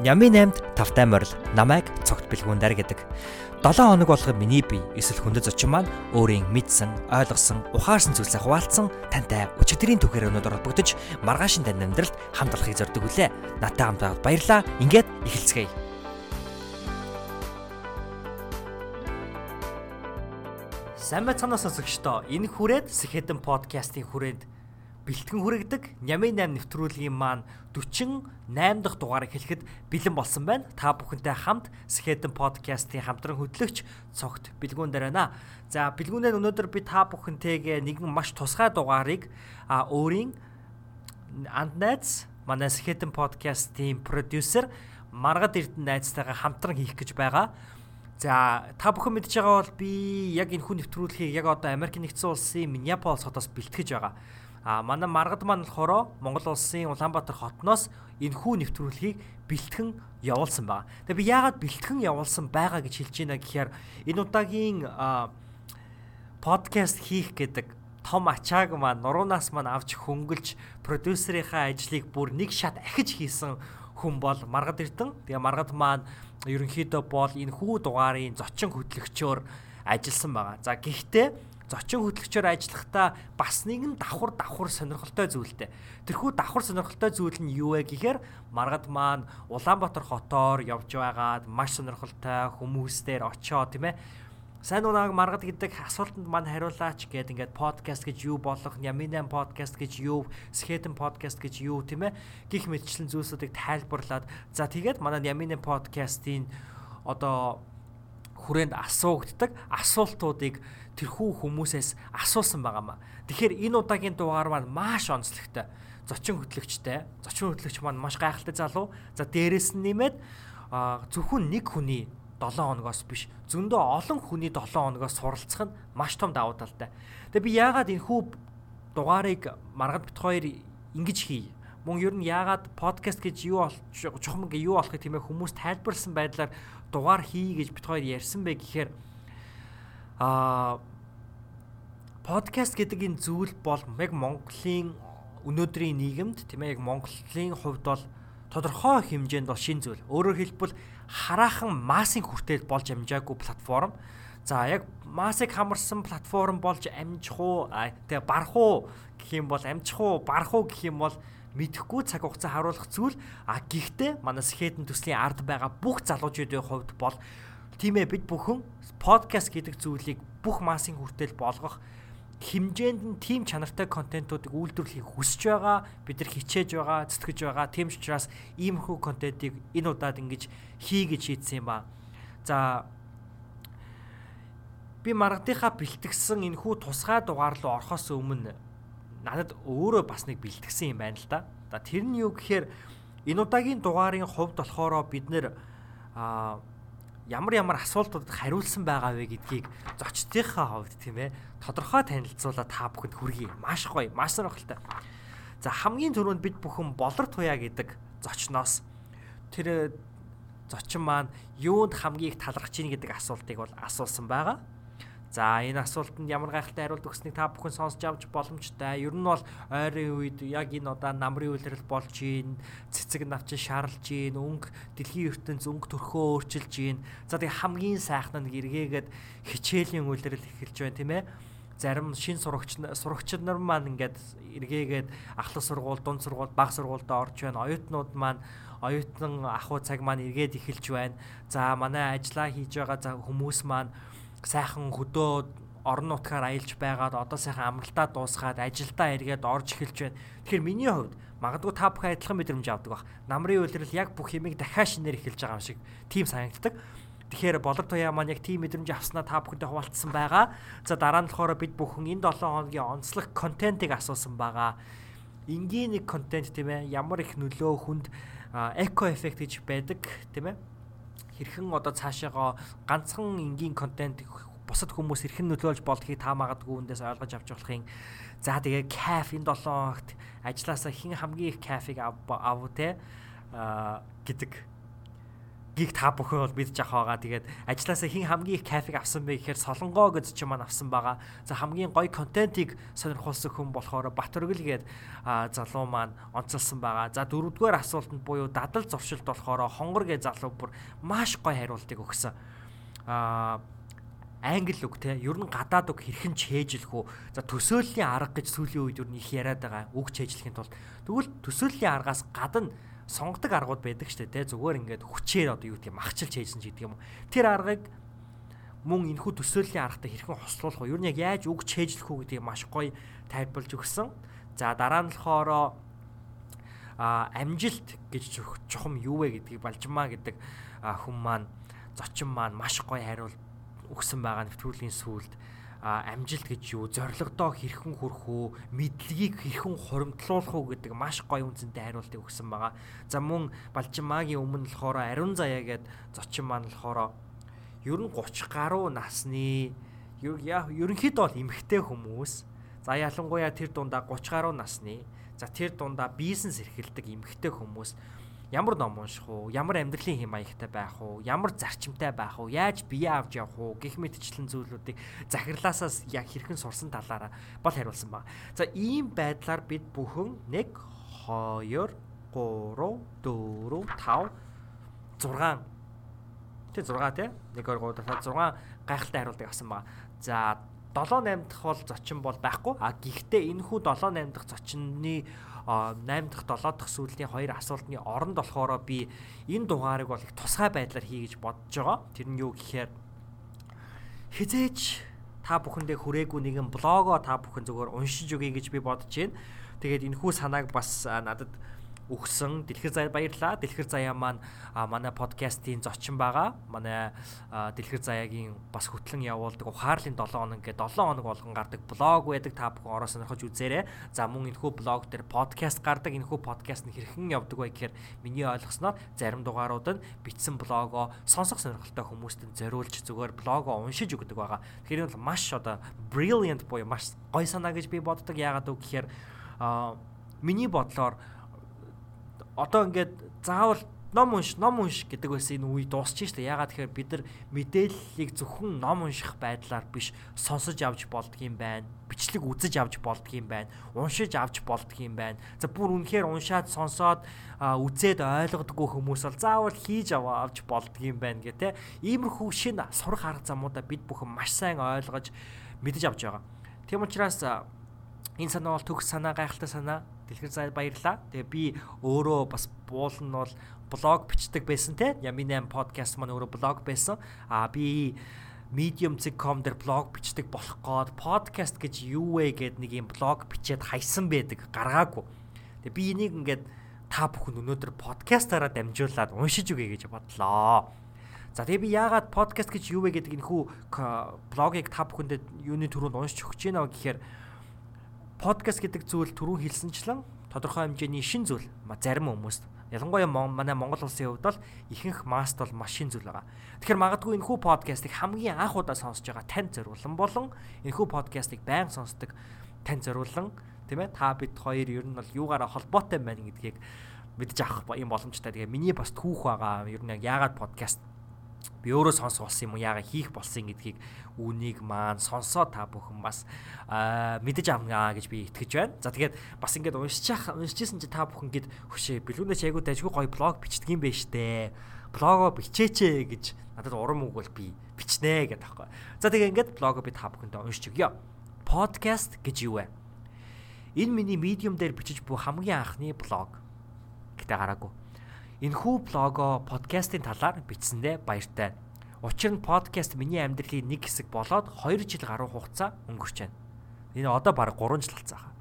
Нями 8-д тавтай морил намайг цогт бэлгүүндэр гэдэг. 7 хоног болгоо миний бие эсвэл хүндэт зочин маань өөрийн мэдсэн, ойлгосон, ухаарсан зүйлсээ хуваалцсан тантай өчигдрийн түүхээр өнөдөр холбогдож маргаашин тань амьдралд хамт олохыг зорддог үлээ. Натаа хамт байгаад баярлаа. Ингээд эхэлцгээе. Сайн байцгаана сонсогчдоо. Энэ хүрээд Сэхэдэн подкастын хүрээнд бэлтгэн хүрэгдэг Нями 8 нэвтрүүлгийн маань 48 дахь дугаарыг хэлэхэд бэлэн болсон байна. Та бүхэнтэй хамт Сэхэдэн подкастын хамтран хөтлөгч цогт бэлгүүн дээр байна. За бэлгүүнээр өнөөдөр би та бүхэнтэйгээ нэгэн маш тусгай дугаарыг а өөрийн анд найз манай Сэхэдэн подкастын продюсер Маргад Эрдэнэ найзтайгаа хамтран хийх гэж байгаа. За та бүхэн мэдж байгаа бол би яг энэ хүн нэвтрүүлгийг яг одоо Америк нэгдсэн улсын Миннеаполис хотоос бэлтгэж байгаа. А манай маргад маань болохоор Монгол улсын Улаанбаатар хотноос энэхүү нэвтрүүлгийг бэлтгэн явуулсан байна. Тэгээ би яагаад бэлтгэн явуулсан байгаа гэж хэлж байна гэхээр энэ удаагийн подкаст хийх гэдэг том ачааг маань нуруунаас маань авч хөнгөлж продюсерийнхаа ажлыг бүр нэг шат ахиж хийсэн хүн бол Маргад Эрдэн. Тэгээ Маргад маань ерөнхийдөө бол энэ хүү дугаарын зочин хөтлөгчөөр ажилласан байгаа. За гэхдээ зочин хөтлөгчөөр ажиллахдаа бас нэгэн давхар давхар сонирхолтой зүйлтэй. Тэрхүү давхар сонирхолтой зүйл нь юу вэ гэхээр маргад маань Улаанбаатар хотоор явж байгаад маш сонирхолтой хүмүүстээр очоо тийм ээ. Сайн унааг маргад гэдэг асуултанд маань хариулаач гэд ингээд подкаст гэж юу болох, Яминан подкаст гэж юу, Скетэн подкаст гэж юу тийм ээ. Гих мэтчлэн зүйлсүүдийг тайлбарлаад за тэгээд манай Яминан подкастын одоо хүрээнд асуугддаг асуултуудыг тэрхүү хүмүүсээс асуусан байгаамаа. Тэгэхээр энэ удаагийн дугаар маань маш онцлогтой. Зочин хөтлөгчтэй. Зочин хөтлөгч маань маш гайхалтай залуу. За дээрэс нь нэмээд зөвхөн нэг хүний 7 хоногоос биш зөндөө олон хүний 7 хоногоос суралцах нь маш том давуу талтай. Тэгээ би яагаад энэ хүү дугаарыг маргад бит хоёр ингэж хий мөн ер нь яагаад подкаст гэж юу болж чухам гэ юу болохыг тийм ээ хүмүүс тайлбарлсан байдлаар дугаар хий гэж бит хоёр ярьсан бэ гэхээр аа подкаст гэдэг энэ зүйл бол яг Монголын өнөөдрийн нийгэмд тийм ээ яг Монголын хувьд бол тодорхой хэмжээнд бол шин зүйл. Өөрөөр хэлбэл хараахан массын хүртэл болж амжаагүй платформ. За яг массыг хамарсан платформ болж амжих уу, тэгээ барах уу гэх юм бол амжих уу, барах уу гэх юм бол мэдэхгүй цаг хугацаа харуулах зүйл а гэхдээ манай Сэхэтэн төслийн ард байгаа бүх залуучуудын хувьд бол тийм ээ бид бүхэн подкаст гэдэг зүйлийг бүх массын хүртэл болгох хэмжээнд нь тийм чанартай контентуудыг үйлдвэрлэхийг хүсэж байгаа бид нар хичээж байгаа зүтгэж байгаа тийм ч учраас иймэрхүү контентыг энэ удаад ингэж хий гэж шийдсэн юм ба за би маргадынхаа бэлтгэсэн энэ хүү тусгай дугаар руу орохоос өмнө надад өөрөө бас нэг бэлтгэсэн юм байна л да. За тэр нь юу гэхээр энэ удаагийн дугаарын хувьд болохоор бид нэр а ямар ямар асуултуудад хариулсан байгаа вэ гэдгийг зочдынхаа хувьд тийм ээ тодорхой танилцуулаад та бүхэнд хүргэе. Маш гоё, маш сонирхолтой. За хамгийн түрүүнд бид бүхэн болор туяа гэдэг зочноос тэр зочин маань юунд хамгийн их талархаж ийн гэдэг асуултыг бол асуусан байгаа. За энэ асуултанд ямар гайхалтай хариулт өгснийг та бүхэн сонсч авч боломжтой. Ер нь бол ойрын үед яг энэ удаа намрын үйлрэл болж гин, цэцэг навч шаарлж гин, өнгө дэлхийн ертөнц өнгө төрхөө өөрчилж гин. За тэг хамгийн сайхан нь эргээгээд хичээлийн үйлрэл эхэлж байна тийм ээ зарим шин сурагч сурагчид нар маань ингээд эргээгээд ахлах сургууль, дунд сургууль, бага сургуульд орж байна. Оюутнууд маань оюутан ах уу цаг маань эргээд эхэлж байна. За манай ажиллаа хийж байгаа хүмүүс маань сайхан хөдөө орон нутгаар аялж байгаад одоо сайхан амралтаа дуусгаад ажилдаа эргээд орж эхэлж байна. Тэгэхээр миний хувьд магадгүй та бүхэн адилхан мэдрэмж авдаг бах. Намрын үйлрэл яг бүх юмыг дахиад шинээр эхэлж байгаа юм шиг тийм санагддаг. Тэгэхээр болор туяа маань яг тийм мэдрэмж авснаа та бүхэндээ хуваалцсан байгаа. За дараа нь болохоор бид бүхэн энэ 7 хоногийн онцлог контентыг асуусан байгаа. Энгийн нэг контент тийм ээ ямар их нөлөө хүнд эко эффект гэж байдаг тийм ээ хэрхэн одоо цаашаага ганцхан энгийн контент бусад хүмүүс хэрхэн нөлөөлж болдгийг та магадгүй үндээс ойлгож авч болохын за тэгээ каф энэ 7 хоногт ажилласаа хэн хамгийн их кафег ав те? Гэдэг гиг та бүхэн бол мэдж авах байгаа. Тэгээд ажилласаа хин хамгийн их кафег авсан бэ гэхээр Солонгоо гэж ч маань авсан байгаа. За хамгийн гоё контентийг сонирхолсон хүн болохоор Батөргөл гээд залуу маань онцолсон байгаа. За дөрөвдүгээр асуултанд буюу дадал зуршилт болохоор хонгор гээд залуу бүр маш гоё хариултыг өгсөн. Аа англи үг те ер нь гадаад үг хэрхэн чэйжлэх үү за төсөөллийн арга гэж сүүлийн үед ер нь их яриад байгаа үг чэйжлэхийн тулд тэгвэл төсөөллийн аргаас гадна сонгодог аргууд байдаг штэ те зүгээр ингээд хүчээр одоо юу гэдэг махчилж хийсэн ч гэдэг юм. Тэр аргыг мөн энэхүү төсөөллийн аргатай хэрхэн хослуулах вэ? Юу нь яг яаж үг чэйжлэх үү гэдгийг маш гоё тайлбарлаж өгсөн. За дараа нь болохоор а амжилт гэж чухам юу вэ гэдгийг Балжмаа гэдэг хүн маань зочин маань маш гоё хариул өгсөн байгаа нэвтрүүлгийн сүлд амжилт гэж юу, зоригдоо хэрхэн хүрэх үү, мэдлэгийг хэрхэн хуримтлуулах уу гэдэг маш гоё үнцэнтэй хариултыг өгсөн байгаа. За мөн Балжимагийн өмнө болохоор Ариун заяа гээд зочин маань болохоор ер нь 30 гаруй насны ерөнхийдөө бол эмэгтэй хүмүүс. За ялангуяа тэр дундаа 30 гаруй насны. За тэр дундаа бизнес эрхэлдэг эмэгтэй хүмүүс ямар ном унших уу, ямар амьдралын хэм маягтай байх уу, ямар зарчимтай байх уу, яаж бие авч явах уу? Гэх мэтчлэн зүйлүүдийг захирлаасаас яг хэрхэн сурсан талаараа бол хариулсан байна. За ийм байдлаар бид бүхэн 1 2 3 4 5 6 Тэ 6 тий 1 2 3 4 5 6 гайхалтай хариултыг авсан байна. За 7 8 дахь бол зочин бол байхгүй. А гэхдээ энэ хүү 7 8 дахь зочинны 8 дахь 7 дахь сүүлийн хоёр асуултны оронд болохоор би энэ дугаарыг бол их тусгай байдлаар хий гэж бодож байгаа. Тэр нь юу гэхээр хизээч та бүхэндээ хүрээгүй нэгэн блогоо та бүхэн зөвөр уншиж өгье гэж би бодож байна. Тэгээд энэ хүү санааг бас надад өгсөн. Дэлхэр баярлаа. Дэлхэр заяа маань манай подкастын зочин байгаа. Манай Дэлхэр заяагийн бас хөтлөн явуулдаг ухаарлын 7 хоног гэдэг 7 хоног болгон гардаг блог байдаг. Та бүхэн ороо сонирхож үзээрэй. За мөн энэхүү блог дээр подкаст гардаг. Энэхүү подкаст нь хэрхэн явдаг вэ гэхээр миний ойлгосноор зарим дугаарууд нь бичсэн блогоо сонсох сонирхолтой хүмүүст нь зориулж зүгээр блогоо уншиж өгдөг байгаа. Тэгэхээр бол маш одоо brilliant буюу маш гой санаа гэж би боддог. Яагаад үг гэхээр миний бодлоор одоо ингээд заавал ном унш, ном унш гэдэг байсан энэ үе дуусчих шүү дээ. Ягаад тэгэхээр бид нар мэдээллийг зөвхөн ном унших байдлаар биш сонсож авч болдгийм байна. Бичлэг үзэж авч болдгийм байна. Уншиж авч болдгийм байна. За бүр үнэхээр уншаад сонсоод үзээд ойлгодоггүй хүмүүс бол заавал хийж аваа авч болдгийм байна гэх тээ. Иймэрхүү шин сурах арга замуудаа бид бүхэн маш сайн ойлгож мэдэж авч байгаа. Тийм учраас энэ санаа бол төгс санаа гайхалтай санаа Дэлгэр баярлаа. Тэгээ би өөрөө бас буул нь бол блог бичдэг байсан те. Ями 8 подкаст маань өөрөө блог байсан. А би medium.com дээр блог бичдэг болох гээд подкаст гэж юу вэ гэд нэг юм блог бичээд хайсан байдаг гаргаагүй. Тэгээ би энийг ингээд та бүхэн өнөөдөр подкастаараа дамжуулаад уншиж үгэй гэж бодлоо. За тэгээ би яагаад подкаст гэж юу вэ гэдэг энэ хүү блогийг та бүхэндээ юуны төрөнд уншиж өгч байна гэхээр подкаст гэдэг зүйл түрүүн хэлсэнчлэн тодорхой хэмжээний шин зүйл зарим хүмүүст ялангуяа манай Монгол улсын хувьд бол ихэнх маст бол маш шин зүйл байгаа. Тэгэхээр магадгүй энэ хүү подкастыг хамгийн анх удаа сонсож байгаа танд зориулсан болон энэ хүү подкастыг байнга сонсдог танд зориулсан тийм ээ та бид хоёр ер нь бол юугаараа холбоотой байна гэдгийг мэдж авах юм боломжтой. Тэгээ миний бас түүх байгаа. Ер нь яагаад подкаст би өөрөө сонсох болсон юм уу яагаад хийх болсон гэдгийг үнийг маань сонсоо та бүхэн бас мэдэж авнаа гэж би итгэж байна. За тэгээд бас ингээд уншчих уншижсэн чи та бүхэн гээд хөшөө бэлгүүнээс айгуу дайггүй гоё блог бичдэг юм байна штэ. Блогоо бичээч гэж надад урам өгвөл би бичнэ гэдэг таахгүй. За тэгээд ингээд блогоо би та бүхэндээ уншиж өгье. Подкаст гэж юу вэ? Энэ миний medium дээр бичиж буй хамгийн анхны блог гэдэг гараагүй Энэхүү блогоо подкастын талаар бичсэндээ баяртай. Учир нь подкаст миний амьдралын нэг хэсэг болоод 2 жил гаруй хугацаа өнгөрч байна. Энэ одоо бараг 3 жил болсон.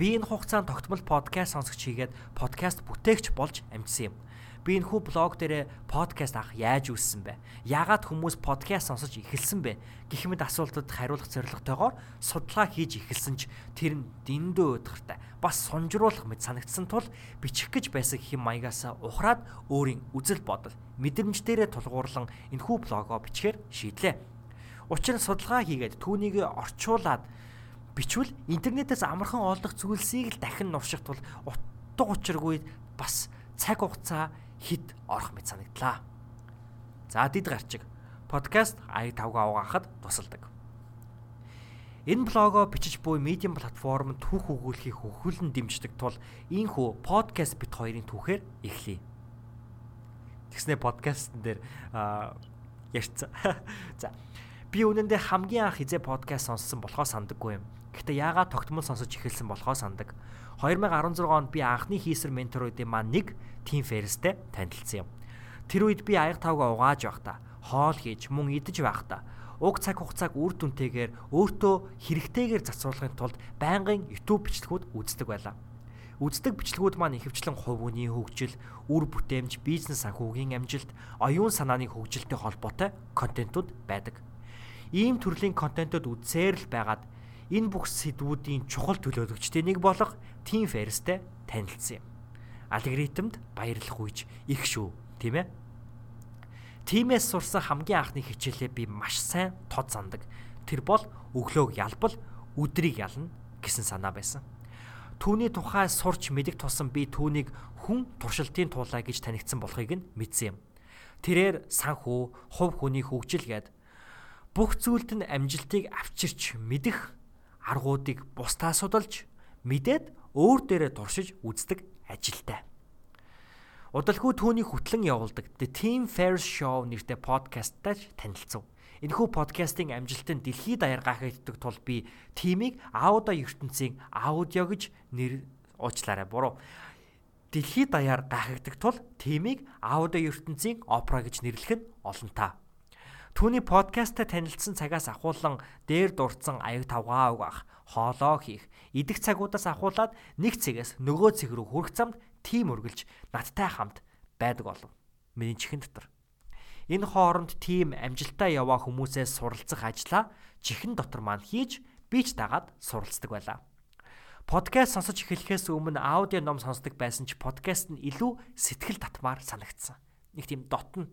Би энэ хугацаанд тогтмол подкаст сонсогч хийгээд подкаст бүтээгч болж амжсан юм би энэ хүү блог дээрээ подкаст авах яаж үүссэн бэ? Яагаад хүмүүс подкаст сонсож эхэлсэн бэ? гэх мэт асуултад хариулах зорилготойгоор судалгаа хийж эхэлсэн ч тэр нь дэндүү өдөртэй. Бас сунжруулах мэт санагдсан тул бичих гэж байсан хэм маягаас ухраад өөрийн үзэл бодол мэдрэмждэрээ тулгуурлан энэ хүү блогоо бичгээр шийдлээ. Учир нь судалгаа хийгээд түүнийг орчуулад бичвэл интернетээс амархан олдох зүйлсийг л дахин нурших тул утга учиргүй бас цаг хугацаа хит орох мэт санагдлаа. За дид гарчиг подкаст аяг тавга угаахад тусалдаг. Энэ блогоо бичиж буй медиум платформ түүх өгүүлэхийг хөвгүүлэн дэмждэг тул ийхүү подкаст бит хоёрын түүхээр эхлэе. Тэгснэ подкастн дээр ярьцсан. За би үнэндээ хамгийн анх хизээ подкаст сонссон болохоо сандаггүй юм. Гэхдээ яагаад тогтмол сонсож эхэлсэн болохоо сандаг. 2016 онд би анхны хийсэр менторуудын маань нэг Тим Ферстэй танилцсан юм. Тэр үед би аяг тавга угааж байхдаа хоол хийж мөн идэж байхдаа уг цаг хугацааг үр дүнтэйгээр өөртөө хэрэгтэйгээр зарцуулахын тулд байнгын YouTube бичлэгүүд үздэг байлаа. Үздэг бичлэгүүд маань ихэвчлэн хүний хөгжил, үр бүтээмж, бизнес санхүүгийн амжилт, оюун санааны хөгжилтэй холбоотой контентууд байдаг. Ийм төрлийн контентууд үзсээр л байгаад энэ бүх сэдвүүдийн чухал төлөөлөгчдийн нэг болох Team Ferris-тэй танилцсан юм. Алгоритмд баярлах үеж их шүү, тийм ээ? Тимээс сурсан хамгийн анхны хичээлээ би маш сайн тод зандаг. Тэр бол өглөөг ялбал өдрийг ялна гэсэн санаа байсан. Түүний тухай сурч мэдих тусам би түүнийг хүн туршилтын туулай гэж танигдсан болохыг нь мэдсэн юм. Тэрээр санхүү, хувь хүний хөгжил гээд бүх зүйлд нь амжилтыг авчирч мэдэх аргуудыг бусдаа судалж мэдээд өөр дээрээ туршиж үздэг ажилтай. Удалгүй түүний хөтлөн явуулдаг The Team Ferris Show нэртэй подкасттай танилцв. Энэхүү подкастын амжилтанд дэлхийд даяар гахагддаг тул би тимийг аудио ертөнцийн аудио гэж нэр уучлаарай буруу. Дэлхийд даяар гахагддаг тул тимийг аудио ертөнцийн опера гэж нэрлэх нь олонтаа. Түүний подкасттай танилцсан цагаас ахуулан дээр дурдсан аяг тавгаа угаах, хоолоо хийх, идэх цагуудаас ахуулаад нэг цэгээс нөгөө цэг рүү хүрэх замд тийм үргэлж надтай хамт байдаг болов. Миний чихэн дотор. Энэ хооронд тийм амжилтаа яваа хүмүүсээс суралцах ажлаа чихэн дотор маань хийж би ч дагаад суралцдаг байлаа. Подкаст сонсож эхлэхээс өмнө аудио ном сонсдог байсан ч подкаст нь илүү сэтгэл татмаар санагдсан. Нэг тийм дотно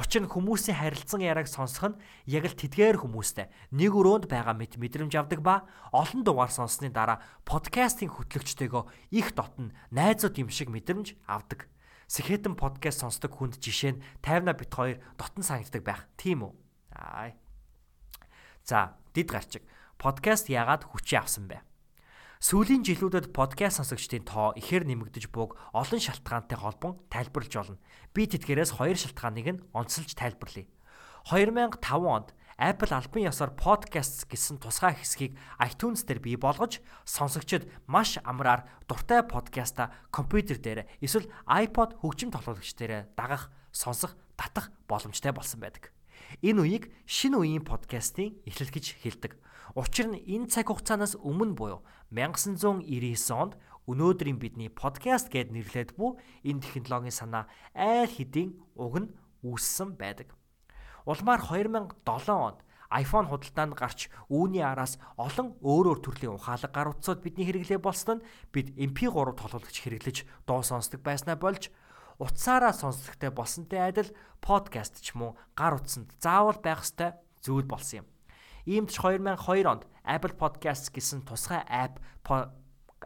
Учир нь хүмүүсийн харилцан яриаг сонсох нь яг л тэдгээр хүмүүстэй нэг өрөөнд байгаа мэт мэдрэмж авдаг ба олон дугаар сонссны дараа подкастын хөтлөгчтэйгөө их дотн найзууд юм шиг мэдрэмж авдаг. Сэхэтэн подкаст сонсдог хүнд жишээ нь 50на бит 2 дотн санагддаг байх. Тийм үү? Аа. За, дид гарчиг. Подкаст яагаад хүчээ авсан бэ? Сүүлийн жилүүдэд подкаст сонсогчдын тоо ихээр нэмэгдэж буг олон шалтгаантай холбон тайлбарлаж болно. Би тэдгээрээс хоёр шалтгааныг нь онцолж тайлбарлая. 2005 онд Apple албан ёсоор podcast гэсэн тусгай хэсгийг iTunes дээр бий болгож сонсогчид маш амраар дуртай подкаста компьютер дээр эсвэл iPod хөгжим тоглоомч дээр дагах, сонсох, татах боломжтой болсон байдаг. Энэ үеийг шинэ үеийн подкастын эхлэл гэж хэлдэг. Учир нь энэ цаг хугацаанаас өмнө буюу 1999 онд өнөөдрийн бидний подкаст гэд нэрлээд бүү энэ технологийн санаа айл хэдийн уг нь үүссэн байдаг. Улмаар 2007 онд iPhone худалдаанд гарч үүний араас олон өөр өөр төрлийн ухаалаг гар утсууд бидний хэрэглээ болсон нь бид MP3 тоглоомч хэрэглэж дуу сонсдог байснаа болж утсаараа сонсохтой болсонтэй адил подкаст ч мөн гар утсанд заавал байх ёстой зүйл болсон юм. Иймд ч 2002 онд Apple Podcasts гэсэн тусгай app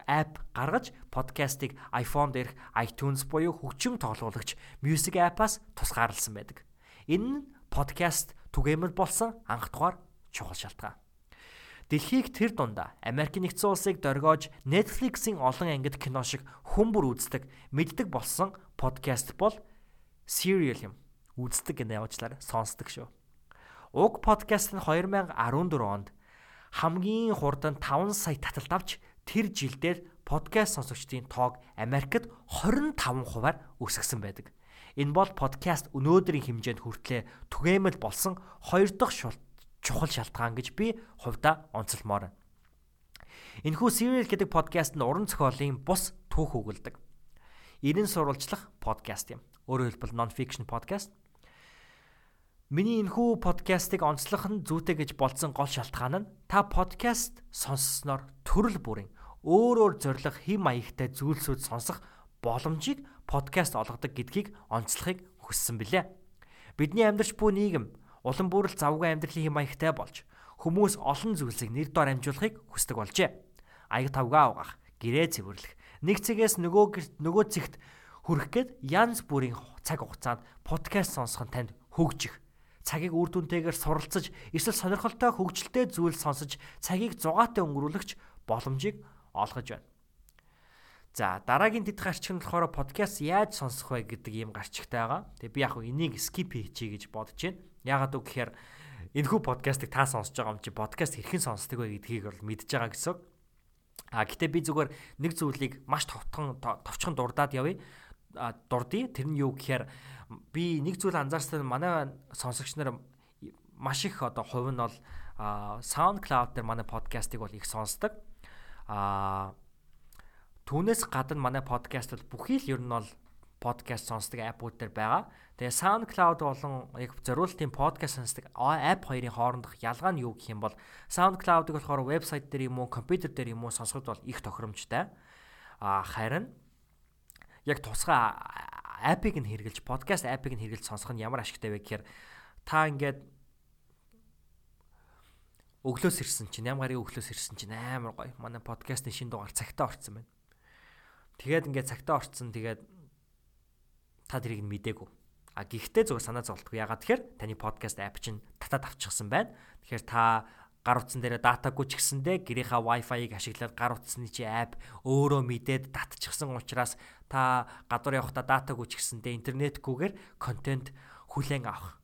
app гаргаж подкастыг iPhone дээрх iTunes буюу хөгжим тоглуулагч Music App-аас тусгаарласан байдаг. Энэ нь подкаст түгээмэл болсон анх тухаар чухал шалтгаан. Дэлхийг тэр дундаа Америк нэгдсэн улсыг дөргиож Netflix-ийн олон ангид кино шиг хүмүүр үздэг, мэддэг болсон подкаст бол Serial юм. Үздэг гэнэ явуулчлаарай, сонсдог шүү. Уг подкаст нь 2014 онд хамгийн хурдан 5 сая таталт авч тэр жилдээ подкаст сонсогчдын тоог Америкт 25%-аар өсгсөн байдаг. Энэ бол подкаст өнөөдрийн хэмжээнд хүртлээр түгээмэл болсон хоёр дахь чухал шалтгаан гэж би хувьдаа онцлмоор байна. Энэхүү Serial гэдэг подкаст нь уран зохиолын бус түүх өгүүлдэг. Ирэн сурвалжлах подкаст юм. Өөрөөр хэлбэл non-fiction podcast Миний энэхүү подкастыг онцлох нь зүйтэй гэж болсон гол шалтгаан нь та подкаст сонссноор төрөл бүрийн өөр өөр зориг хэм маягтай зүйлсүүд сонсох боломжийг подкаст олгодог гэдгийг онцлохыг хүссэн билээ. Бидний амьдарч буй нийгэм улам бүр л завгүй амьдралын хэм маягтай болж хүмүүс олон зүйлсийг нэр дор амжуулахыг хүсдэг болжээ. Аяг тавгаа угаах, гэрээ цэвэрлэх, нэг цэгээс нөгөө нөгөө цэгт хүрэх гээд янз бүрийн цаг хугацаанд подкаст сонсох нь танд хөгжих цагийг үр дүнтэйгээр суралцаж эсвэл сонирхолтой хөгжилтэй зүйл сонсож цагийг зугаатай өнгөрүүлэгч боломжийг олгож байна. За дараагийн дэдх арчиг нь болохоор подкаст яаж сонсох вэ гэдэг ийм гарчигтай байгаа. Тэгээ би яг энийг скип хийчихье гэж бодож байна. Ягаад үг гэхээр энэхүү подкастыг та сонсож байгаа юм чи подкаст хэрхэн сонсдог вэ гэдгийг бол мэдж байгаа гэсэн. А гэтээ би зүгээр нэг зүйлийг маш товтхон товчхон дурдаад явъя. Дурдъя. Тэр нь юу гэхээр би нэг зүйл анзаарсан манай сонсогч нар маш их одоо хувь нь бол SoundCloud дээр манай подкастыг бол их сонсдог. Аа түүнээс гадна манай подкаст бол бүхий л ер нь бол подкаст сонсдог аппууд дээр байгаа. Тэгээ SoundCloud болон яг зориултын подкаст сонсдог апп хоёрын хоорондох ялгаа нь юу гэх юм бол SoundCloud-ыг болохоор вебсайт дээр юм уу, компьютер дээр юм уу сонсоход бол их тохиромжтой. А харин яг тусгай апыг нь хэрэгжилж подкаст апыг нь хэрэгжилж сонсох нь ямар ашигтай вэ гэхээр та ингээд өглөөс ирсэн чинь ямар гарын өглөөс ирсэн чинь амар гоё. Манай подкастын шинэ дугаар цагтаа орцсон байна. Тэгээд ингээд цагтаа орцсон тэгээд та тэрийг нь мдээгүй. А гэхдээ зүгээр санаа зовлтгүй. Ягаад тэгэхээр таны подкаст апп чинь татаад авчихсан байна. Тэгэхээр та гар утсан дээр датагүй ч гэсэндэ гэрийнхаа Wi-Fi-ыг ашиглаад гар утасны чи апп өөрөө мэдээд татчихсан учраас та гадуур явахдаа датагүй ч гэсэндэ интернетгүйгээр контент хүлээн авах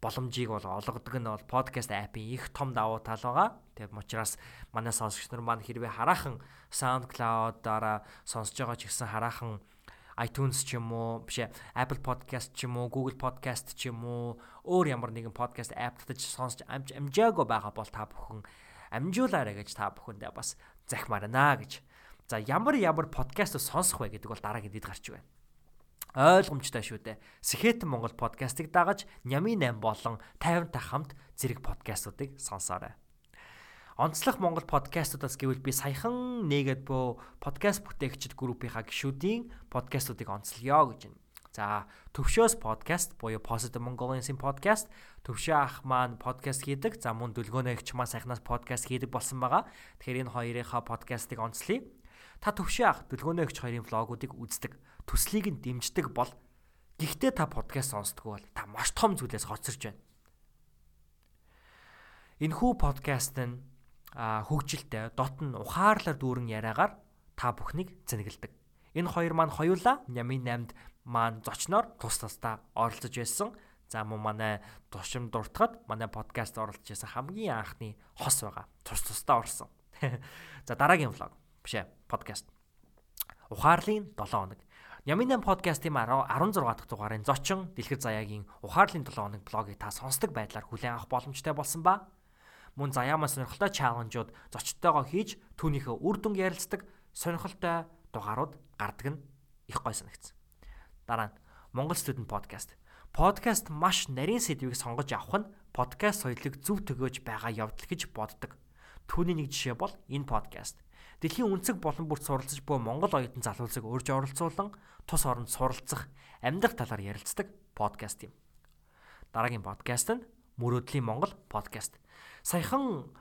боломжийг бол олгодог нь бол подкаст аппийн их том давуу тал байгаа. Тэгээд учраас манай сонсогч нар маань хэрвээ хараахан SoundCloud-аараа сонсож байгаа ч гэсэн хараахан iTunes ч юм уу биш Apple Podcast ч юм уу Google Podcast ч юм уу өөр ямар нэгэн podcast app татаж сонсч амжаагүй байгаа бол та бүхэн амжуулаарай гэж та бүхэндээ бас захимаар наа гэж. За ямар ямар подкаст сонсох вэ гэдэг бол дараагийн дэд гарч байна. Ойлгомжтой шүү дээ. Сэхэтэн Монгол подкастыг дагаж Нями 8 болон 50 та хамт зэрэг подкастуудыг сонсоорой. Онцлог Монгол подкастуудаас гэвэл би саяхан нэгэд бөө подкаст бүтээгчид группийнхаа гишүүдийн подкастуудыг онцлоё гэж байна. За төвшөөс подкаст буюу Positive Mongolians-ийн подкаст төвшөө ах маань подкаст хийдэг. За мөн дүлгөөнөөгч маань саяхнаас подкаст хийдэг болсон байгаа. Тэгэхээр энэ хоёрынхаа подкастыг онцлоё. Та төвшөө ах дүлгөөнөөгч хоёрын влогуудыг үздэг. Төслийг нь дэмждэг бол Гэхдээ та подкаст сонсдгоо бол та маш том зүйлээс хоцорч байна. Энэхүү подкаст нь хөгжилтэй дотн ухаарлаар дүүрэн яриагаар та бүхнийг зэнгэлдэг. Энэ хоёр маань хоёулаа Нями 8-д маань зочноор тус тусдаа оролцож байсан. За мөн манай тушим дуртахад манай подкаст оролцож байсан хамгийн анхны хос байгаа. Тус тусдаа орсон. За дараагийн влог биш ээ подкаст. Ухаарлын 7 хоног. Яминан подкастын 16 дахь дугаарын зочин Дэлгэр Заяагийн Ухаарлын 7 хоног блогийг та сонсдог байдлаар хүлээн авах боломжтой болсон ба мөн заяамаа сонирхолтой чаленжууд зочдтойгоо хийж түүнийхээ үр дүнг ярилцдаг сонирхолтой дугаарууд гардаг нь их гой санагдсан. Дараа нь Монгол Student Podcast. Подкаст маш нарийн сэдвийг сонгож авах нь подкаст соёлыг зөв төгөөж байгаа явдал гэж боддог. Түүний нэг жишээ бол энэ подкаст. Дэлхийн үнцэг болон бүрт суралцж буй Монгол оюутан залуусыг урьж оролцуулан тус оронд суралцах, амьдрах талаар ярилцдаг подкаст юм. Дараагийн подкаст нь Мөрөөдлийн Монгол подкаст саяхан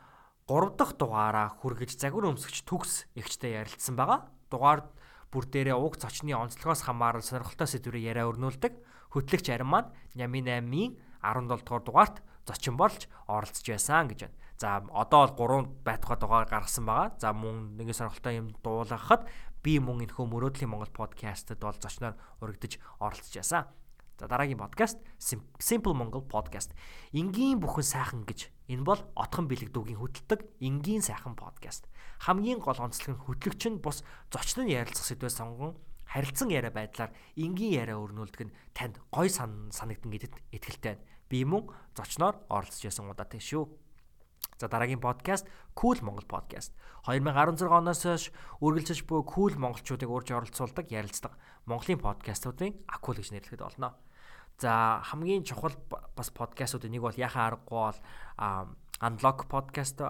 3 дахь дугаараа хүргэж загвар өмсгч төгс эгчтэй ярилцсан байгаа. Дугаар бүр дээрээ уг зочны онцлогоос хамааран сонирхолтой сэдвээр яриа өрнүүлдэг. Хөтлөгч Арим маань Нями 8-ийн 17 дугаар дугаарт зочин болж оролцож байсан гэж байна. За одоо бол 3 байтугай дугаар гаргасан байгаа. За мөн нэг сонирхолтой юм дуулгахад би мөн энэхүү мөрөөдлийн Монгол подкастт бол зочноор урагдж оролцож байсан. За дараагийн подкаст Simple Mongol podcast. Энгийн бүхэн сайхан гэж энэ бол отхон бэлэг дүүгийн хөтэлдэг энгийн сайхан подкаст. Хамгийн гол онцлог нь хөтлөгч нь бус зочин нь ярилцах сэдвээ сонгон харилцан яриа байдлаар энгийн яриа өрнүүлдэг нь танд гой санагдан гэдэгт итгэлтэй байна. Би мөн зочноор оролцож ясан удаатай шүү. За дараагийн подкаст Cool Монгол подкаст. 2016 оноос хойш үргэлжлэж буй cool монголчуудыг урьж оролцуулдаг, ярилцдаг Монголын подкастуудын акул гэж нэрлэхэд болно. За хамгийн чухал бас подкастуудын нэг бол яхаа аргагүй бол Unlock podcast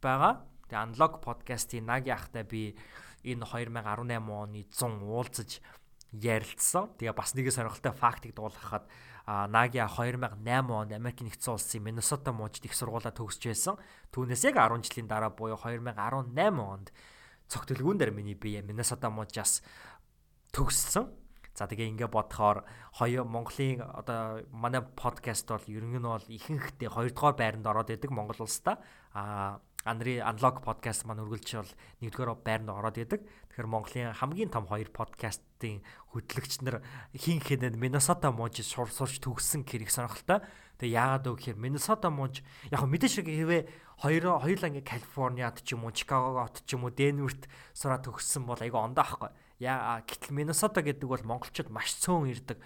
байгаа. Тэгээ Unlock podcast-ийн Наги ахтай би энэ 2018 оны 100 уулзаж ярилцсан. Тэгээ бас нэг сонирхолтой фактыг дуулгахад Наги 2008 онд Америк нэгдсэн улсын Миннесота мужид их сургуулаа төгсөж байсан. Түүнээс яг 10 жилийн дараа буюу 2018 онд цогтөлгүүн дээр миний бие Миннесота мужаас төгссөн. За тэгээ ингээ бодохоор хоёр Монголын одоо манай подкаст бол ерөнх нь бол ихэнхдээ хоёрдугаар байранд ороод идэг Монгол улстай. А Анри Unlock podcast маань үргэлж бол нэгдүгээр байранд ороод идэг. Тэгэхээр Монголын хамгийн том хоёр подкастын хөтлөгч нар хин хинэд Minnesota мууж сур сурч төгссөн хэрэг сонирхолтой. Тэгээ яагаад вэ гэхээр Minnesota мууж яг мэдээж шиг хэвээ хоёр хоёулаа ингээ Калифорниад ч юм уу, Чикагогот ч юм уу, Денверт сураад төгссөн бол айгүй ондоо ахгүй. Яа гэтэл Minnesota гэдэг бол монголчууд маш цөөн ирдэг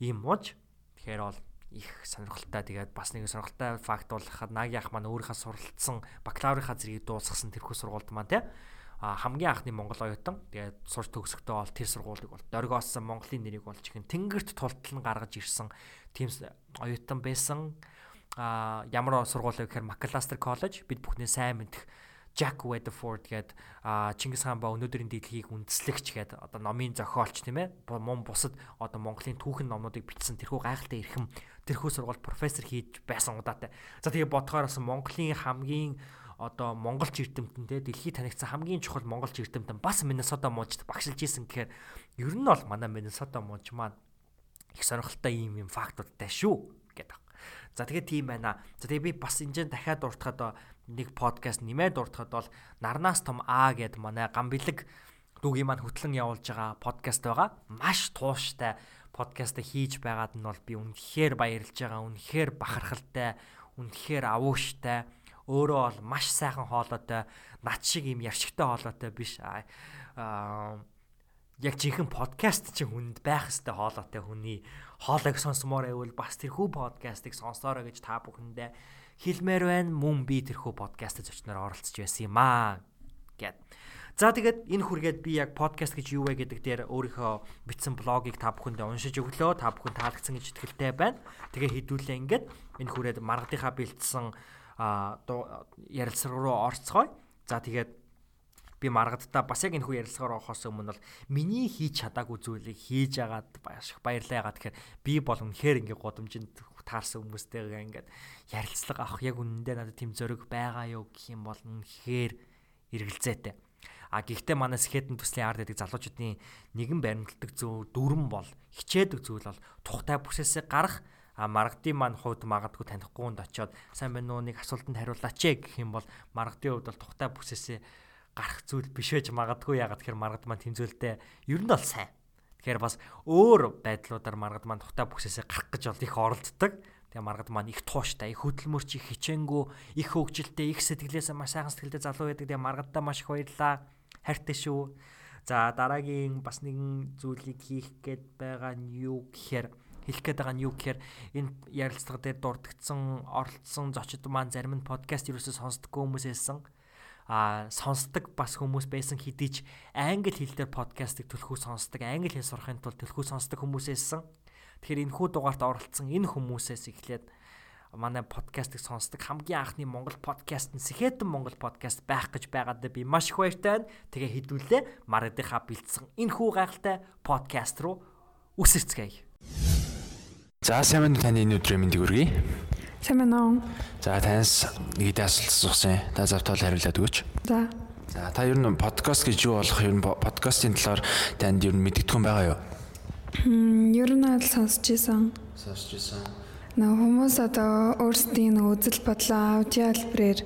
ийм мууж. Тэгэхээр бол их сонирхолтой. Тэгээд бас нэг сонирхолтой факт бол Наг яах маань өөрийнхөө суралцсан бакалаврынхаа зэргийг дуусгасан тэрхүү сургуульд маань те а хамгийн анхны монгол оюутан тэгээд сурч төгсөхдөө бол тэр сургуулийг бол дөргөөссөн Монголын нэрийг болж ихэн тэнгэрт тултал нь гаргаж ирсэн тийм оюутан байсан а ямар сургууль вэ гэхээр Macalester College бид бүхний сайн мэдэх Jack Weatherford гээд Чингис хаан ба өнөөдрийн дэлхийг үндэслэгч гээд одоо номын зохиолч тийм ээ мөн бусад одоо Монголын түүхэн номнуудыг бичсэн тэрхүү гайхалтай эрхэм тэрхүү сургууль профессор хийж байсан удаатай. За тэгээ бодохоор бас Монголын хамгийн одоо монголч эрдэмтэн те дэлхийд танигдсан хамгийн чухал монголч эрдэмтэн бас Миннесота мужид багшилж исэн гэхээр ер нь бол манай Миннесота муж маань их сонирхолтой юм юм фактуудтай шүү гэдэг. За тэгээ тийм байна. За тэгээ би бас энэ дахиад дуртахад нэг подкаст нэмээд дуртахад бол Нарнаас том А гэд манай гамбилэг дүүгийн маань хөтлөн явуулж байгаа подкаст байгаа. Маш тууштай подкаст хийж байгаад нь бол би үнэхээр баярлж байгаа. Үнэхээр бахархалтай, үнэхээр авууштай. Өөрөө бол маш сайхан хоолойтой, над шиг юм яршигтай хоолойтой биш. Аа яг жинхэнэ подкаст чинь хүнд байх хэвээр хоолойтой хүний хоолойг сонсомоор байвал бас тэрхүү подкастыг сонсоорой гэж та бүхэндээ хэлмээр байна. Мөн би тэрхүү подкаст зочноор оролцож байсан юм аа гэд. За тэгээд энэ хүргээд би яг подкаст гэж юу вэ гэдэг дээр өөрийнхөө бичсэн блогийг та бүхэндээ уншиж өглөө. Та бүхэн таалагдсан гэж итгэлтэй байна. Тэгээ хідүүлээ ингээд энэ хүрээд маргадынхаа бэлдсэн ярилцлага руу орцгоё. За тэгээд би маргадтаа бас яг энэ хүү ярилцлагаар орохоос өмнө бол миний хийж чадаагүй зүйлийг хийж агаад маш их баярлаа ягаад тэгэхээр би бол үнэхээр ингээ годомжинд таарсан хүмүүстэйгээ ингээд ярилцлага авах яг үнэндээ надад тийм зөрөг байгаа юу гэх юм бол үнэхээр эргэлзээтэй. А гэхдээ манай скетэн төслийн ард гэдэг залуучуудын нэгэн баримтлагдаг зөв дүрэн бол хичээдэг зүйл бол тухтай бүсээсээ гарах а маргадын маань хувьд магадгүй танихгүй хүнд очиод сайн байна уу нэг асуултанд хариулаач гэх юм бол маргадын хувьд бол тухтай бүсээсээ гарах зүйл биш байж магадгүй ягаад тэгэхээр маргад маань тэмцэлтэй ер нь бол сайн Тэгэхээр бас өөр байдлуудаар маргад маань тухтай бүсээсээ гарах гэж бол их оролддог. Тэгээ маргад маань их тууштай, их хөдөлмөрч, их хичээнгүү, их хөвгөлтэй, их сэтгэлээс маш сайхан сэтгэлтэй залуу байдаг. Тэгээ маргадаа маш их баярлаа. Хайртай шүү. За дараагийн бас нэгэн зүйлийг хийх гээд байгаа нь юу гэхээр хэлэх гээд байгаа нь юу гэхээр энэ ярилцлага дээр дурдгдсан, оролцсон зочид маань зарим нь подкаст юусоо сонсдоггүй хүмүүс байсан а сонсдог бас хүмүүс байсан хэдий ч англи хэл дээр подкастыг төлхөө сонсдог, англи хэл сурахын тулд төлхөө сонсдог хүмүүсээсэн. Тэгэхээр энэ хүү дугаарт оролцсон энэ хүмүүсээс эхлээд манай подкастыг сонсдог хамгийн анхны Монгол подкаст нь Сэхэтэн Монгол подкаст байх гэж байгаадаа би маш их баяртай. Тэгээ хэдүүлээ Марадынхаа бэлдсэн энэ хүү гайхалтай подкаст руу үсэрцгээе. За сайн байна таны энэ өдрийн мэндийг хүргэе. Сайн байна уу? За танаас нэг дэс асуулт асуусан. Та завтал хариулаад өгөөч. За. За та ер нь подкаст гэж юу болох ер нь подкастын талаар танд ер нь мэддэггүй байгаа юу? Хм ер нь аль сонсч ийсэн. Сонсч ийсэн. Наа хүмүүс одоо өөрсдийн үзэл бодлоо аудио хэлбэрээр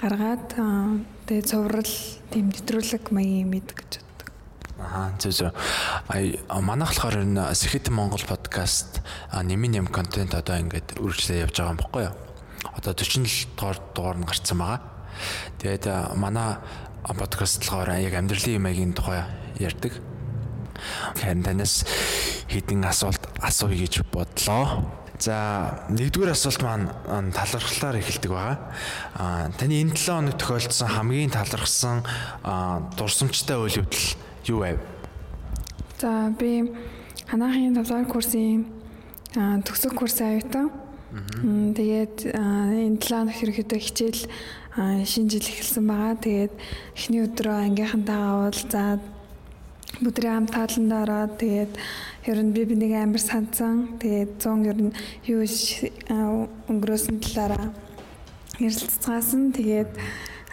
гаргаад тэгээ цуврал тийм нэвтрүүлэг маягийн мэд гэж Аа зөв зөв. Ай манайх болохоор энэ Сэхэтэн Монгол подкаст нэмийн нэм контент одоо ингээд үргэлжлээ явж байгаа юм баггүй юу? Одоо 47 дугаар дугаар нь гарцсан байгаа. Тэгээд манай подкаст болохоор яг амьдралын юмгийн тухай ярьдаг. Харин танаас хэдин асуулт асууя гэж бодлоо. За нэгдүгээр асуулт маань талархлаар эхэлдэг байгаа. Аа таны энэ 7 хоног тохиолдсон хамгийн талархсан дурсамжтай үйл явдал юу байв? За би ханаахын 7 дугаар курсын төгсөх курсын аюутан. Тэгээд энэ 7 хоног ерөөхдөө хичээл шинэ жил эхэлсэн байгаа. Тэгээд эхний өдрөө ангийнхантайгаа уулзаад бүдрийн ам тааланд ороод тэгээд ер нь би бинийг амар санцсан. Тэгээд 100 ер нь юу өнгөрөөсөн талаараа ярилцгаасан. Тэгээд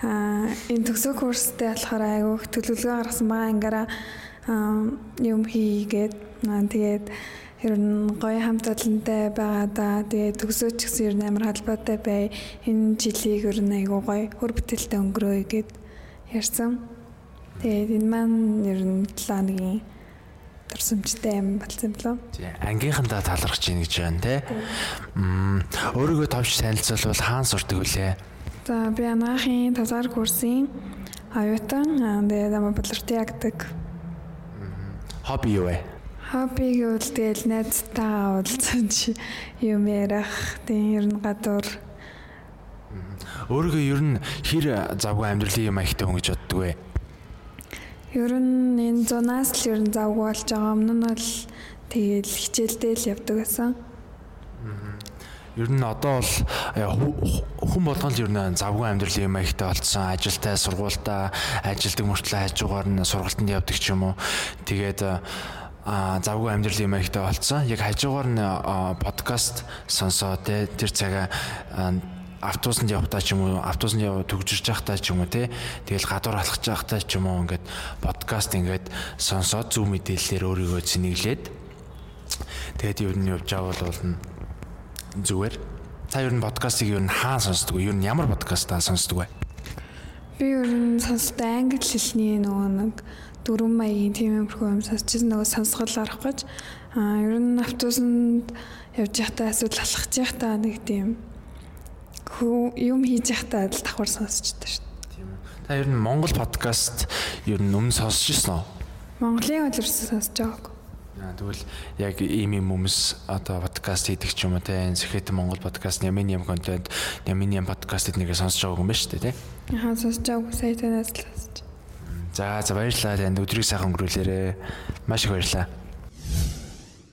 Аа энэ төгсөө курстэй болохоор айгүйх төлөвлөгөө гаргасан байгаа ангаараа аа юм хийгээд тэгээд ер нь гоё хамт олонтой байгаа да. Тэгээд төгсөөч гэсэн ер нь амар холбоотой бай. Энэ жилийг ер нь айгуу гоё хөр бүтээлтэй өнгөрөөе гэд ярьсан. Тэгээд энэ маань ер нь 7 хоногийн турсамжтай юм болсон болоо. Тий, ангийнхандаа талархаж ийн гэж байна те. Мм өөрийгөө товч танилцуулбал хаан сурдаг үлээ. За би анаахын тазар курсын аюутан тэгээд ама болорт ягдаг. Хобби юу вэ? Хобби гэвэл тэгэл найзтайгаа уулзаж юм ярих, тийм ер нь гадуур Өөрийгөө ер нь хэр завгүй амьдралын юм аягтай хүн гэж боддог вэ? Ер нь энэ зунаас л ер нь завгүй болж байгаа. Өмнө нь бол тэгэл хичээлдээ л явдаг байсан. Ер нь одоо бол э, хүн болгон л ер нь завгүй амьдралын юм аягтай болцсон. Ажилтай, сургуультай, ажилдаг мөртлөө хажуугаар нь сургалтанд явдаг ч юм уу. Тэгээд а завгүй амьдралын юм аягтай болцсон. Яг хажуугаар нь а, подкаст сонсоо те тэр цагаа автобусанд явахдаа ч юм уу автобусанд яв төгжирч байхдаа ч юм уу те тэгэл гадуур алхаж байхдаа ч юм уу ингээд подкаст ингээд сонсоод зөв мэдээллээр өөрийгөө зинэглээд тэгээд ер нь явж байгаа бол нь зүгээр. Та ер нь подкастыг ер нь хаана сонсдог вэ ер нь ямар подкастаа сонсдог вэ Би ер нь сонсдог англи хэлний нөгөө нэг дөрвөн маягийн тийм юмрхүү юм сонсчихсан нөгөө сонсгол арах гэж. Аа ер нь автобусанд явж байхдаа эсвэл алхаж байхдаа нэг тийм юм хийж байхдаа л давхар сонсчихдээ шүү дээ. та ер нь Монгол подкаст ер нь өмнө сонсч ирсэн үү Монголын ерөөсөө сонсож байгаагүй. Аа, Тэгвэл яг ийм юм хүмүүс одоо подкаст хийдэг ч юм уу те энэ Сэхэт Монгол подкаст Нямин ям контент Нямин ям подкаст эднийгээ сонсож байгаа юм байна шүү дээ те. Яхаа сонсож байгаагүй сая танаас л сонсож. За за баярлалаа танд өдрийг сайхан өнгөрүүлээрэ. Маш их баярлалаа.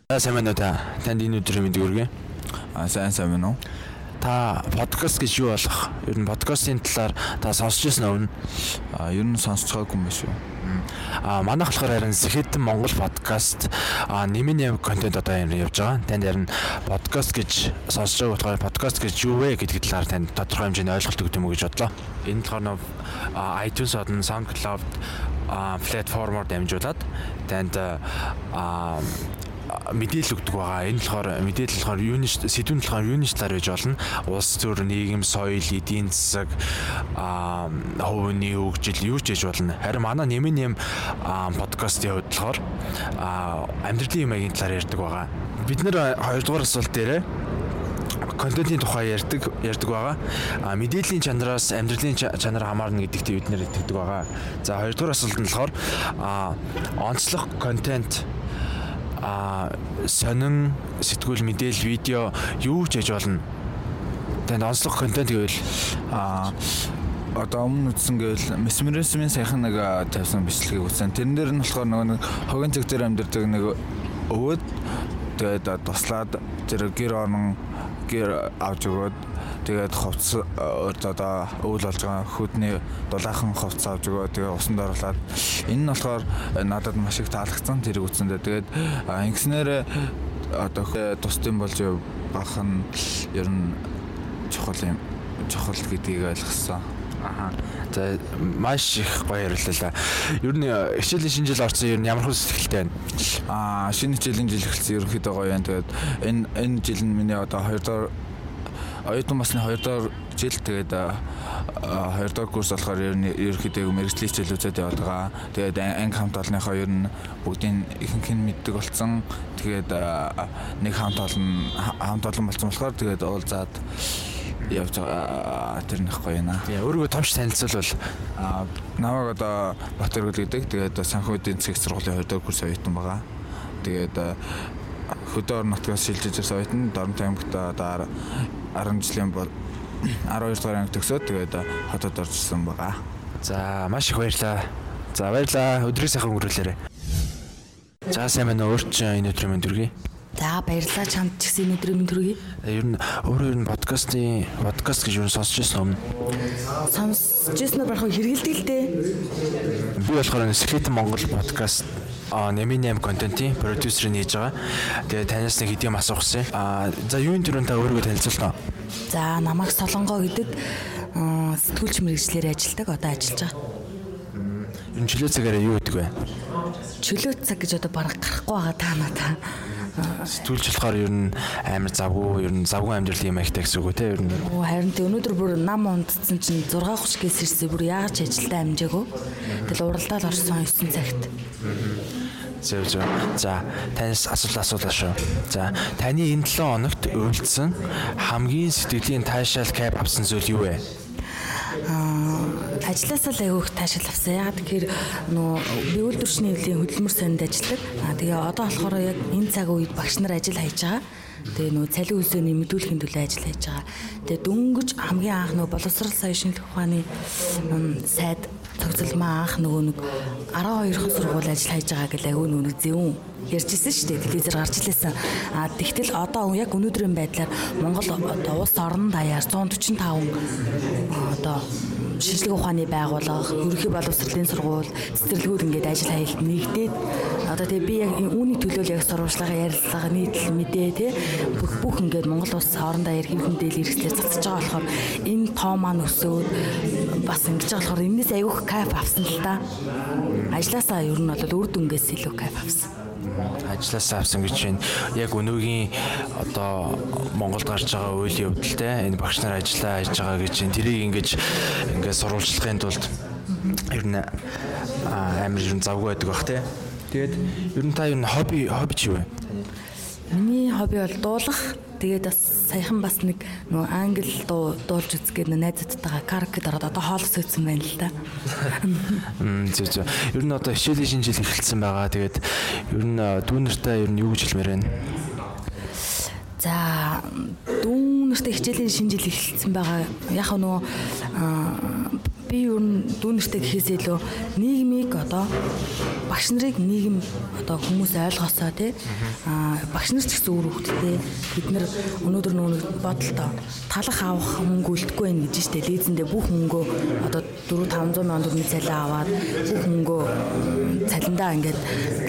За сайн байна уу та? Танд энэ өдрийн мэндийг хүргэе. А сайн сайн байна уу? Та подкаст гэж юу болох? Ер нь подкастын талаар та сонсч ирсэн өмнө А ер нь сонсож байгаагүй юм биш үү? А манайх болохоор харин Сэхэт Монгол подкаст нэмийн юм контент одоо юм явж байгаа. Танд харин подкаст гэж сонсож байгаа болохоор подкаст гэж юу вэ гэдгийг талаар танд тодорхой хэмжээний ойлголт өгдөг юм уу гэж бодлоо. Энэ болохоор iTunes одон SoundCloud платформоор дамжуулаад танд мэдээлэл өгдөг байгаа. Энэ болохоор мэдээлэл болохоор юуны сэдвүүн болохоор юуны талаар байж болно. Улс төр, нийгэм, соёл, эдийн засаг, аа хувийн хөгжил юу ч хийж болно. Харин манай нэмэн нэм аа, подкастын хувьд болохоор аа амьдралын юм аягийн талаар ярьдаг байгаа. Бид нэр хоёрдугаар асуулт дээрээ контентын тухай ярьдаг ярьдаг байгаа. А мэдээллийн чанараас амьдралын ча- чанар хамаарна гэдэгт бид нэр итгэдэг байгаа. За хоёрдугаар асуулт нь болохоор а онцлог контент а сонин сэтгүүл мэдээлэл видео юу ч хийж болно. Танд онцлог контент гэвэл А одоо өмнө үтсэн гэвэл месмеризмын сайхан нэг тавьсан бичлэгийг үзсэн. Тэрэн дээр нь болохоор нөгөө нэг хогийн цаг дээр амьдардаг нэг өвөд тэгээд туслаад тэр гэр орон гэр авч өгөөд тэгээд хувцс одоо өвөл болж байгаа хөдний дулаахан хувцс авч өгөө тэгээд усанд оруулаад энэ нь болохоор а, надад маш их таалагдсан тэрийг үзсэндээ тэгээд ингэснээр одоо хэ- тусдын болж бах нь ер нь чухал юм чухал гэдгийг ойлгосон. аха за маш их гоё ярилцлаа. Ер нь э, хичээлийн шинэ жил орсон ер нь ямар хүс сэтгэлтэй байна? Аа шинэ хичээлийн жил эхэлсэн ерөнхийдөө гоё байна. Тэгээд энэ энэ жил нь миний одоо 2 дахь оюутан басны 2 дахь жил тэгээд а, а, 2 дахь курс болохоор ер нь ерөнхийдөө мэрэгжлийн хичээлүүдэд яваад байгаа. Тэгээд ан- анги хамт олонныхоо ер нь бүгдийн ихэнх нь мэддэг болсон. Тэгээд нэг хамт олон ха- хамт олон болсон болохоор тэгээд уулзаад явж байгаа тэр нэх гоё наа. Тэгээ өөрийгөө томч танилцуулбал А намайг одоо Батөргөл гэдэг. Тэгээд санхүү эдийн засгийн сургуулийн 2 дахь курс оюутан байгаа. Тэгээд хөдөө орон нутгаас шилжиж ирсэн оюутан Дорнот аймагт одоо 10 жилийн бол 12 дугаар анги төгсөөд тэгээд хотод орж ирсэн байгаа. За маш их баярлаа. За баярлаа. Өдрийг сайхан өнгөрүүлээрэй. За сайн байна уу? Өөрч энэ өдрийн мэнд хүргэе. За баярлалаа чамд ч гэсэн энэ өдрийн мэнд хүргэе. Ер нь өөрөө ер нь подкастын подкаст гэж юу сонсч байсан өмнө. Сонсож ирсэн байх хэрэгэлдэг л дээ. Би болохоор Сэхэт Монгол подкаст нэмийн 8 контентын продюсер нь хийж байгаа. Тэгээ танаас нэг хэдийн асуух гэсэн. А за юуны төрөнд та өөрийгөө танилцуулна. За намайг Солонгоо гэдэг сэтгүүлч мэрэгчлэр ажилладаг одоо ажиллаж байгаа. Нь чөлөө цагаараа юу гэдэг вэ? чөлөө цаг гэж одоо бараг гарахгүй байгаа та надаа. Сэтгүүлч болохоор ер нь амар завгүй, ер нь завгүй амьдрал юм ахтай гэсэн үг үү те ер нь. Оо харин тэ өнөөдөр бүр нам ундсан чинь 6:30 гэлс ирсэн бүр яаж ажилдаа амжаагүй. Тэгэл уралдаал орсон 9 цагт. Зөв зөв. За танаас асуулт асуулаа шүү. За таны энэ 7 хоногт үйлдсэн хамгийн сэтгэлийн таашаал кап авсан зүйл юу вэ? Аа ажилласаа л айгүйх таашаал авсан. Яг тэгэхээр нөө би үйлдвэрчний хэвлийн хөдөлмөр санд ажилладаг. Аа тэгээ одоо болохоор яг энэ цаг үед багш нар ажил хийж байгаа. Тэгээ нөө цалин үлсээ нэмэгдүүлэхийн төлөө ажил хийж байгаа. Тэгээ дөнгөж хамгийн анх нөө боловсрал сая шинжлэх ухааны сайд цогцолмоо анх нөгөө нэг 12хан сургууль ажил хийж байгаа гэл агуу нүг зөвүүн ярьжсэн шүү дээ телевизээр гарч илээсэн. А тэгтэл одоо яг өнөөдрийн байдлаар Монгол улс орон даяар 145 одоо шинжлэх ухааны байгууллага, ерөнхий боловсролын сургууль, цэцэрлэгүүд ингээд ажил хаялт нэгдээд одоо тэгээ би яг үүний төлөө яг сурвалжлагаа ярилцлага нийтлэл мэдээ те бүх бүх ингээд Монгол улс хоорондоо эрхэм хүндэл хэрэгслээ цацж байгаа болохоор энэ тоо маань өсөөд бас ингэж байгаа болохоор энэс айгүйх кайф авсан л да. Ажлаасаа ер нь бол үр дүнгээс илүү кайф авсан ажилласаа авсан гэж байна. Яг өнөөгийн одоо Монголд гарч байгаа үеийн өвдөлтэй энэ багш нар ажиллаа хийж байгаа гэж байна. Тэрийг ингэж ингээд сурвалжлахын тулд ер нь амар ер нь завгүй байдаг бах тий. Тэгээд ер нь та ер нь хобби хобби чи юу вэ? Миний хобби бол дуулах Тэгээд бас саяхан бас нэг нөгөө англи дуу дуулж үзгээд найзуудтайгаа караокед ороод одоо хоолос өгсөн байна л да. Мм зүг зүг. Ер нь одоо хичээлийн шинэ жил эхэлсэн байгаа. Тэгээд ер нь дүүнэртэй ер нь юу гэж хэлмээр байна? За дүүнэртэй хичээлийн шинэ жил эхэлсэн байгаа. Яг нөгөө би ер нь дүүнэртэй гэхээс илүү нийгмийг одоо багш нарыг нийгэм одоо хүмүүс ойлгосоо тий. А багш нар ч гэсэн өөр хөвгтдээ бид нар өнөөдөр нөгөө бодолтой талах авах мөнгө үлдэхгүй байх гэж штэ. Лизэндээ бүх мөнгөө одоо 4 500 сая төгрөгийн цалин аваад бүх мөнгөө цалиндаа ингээд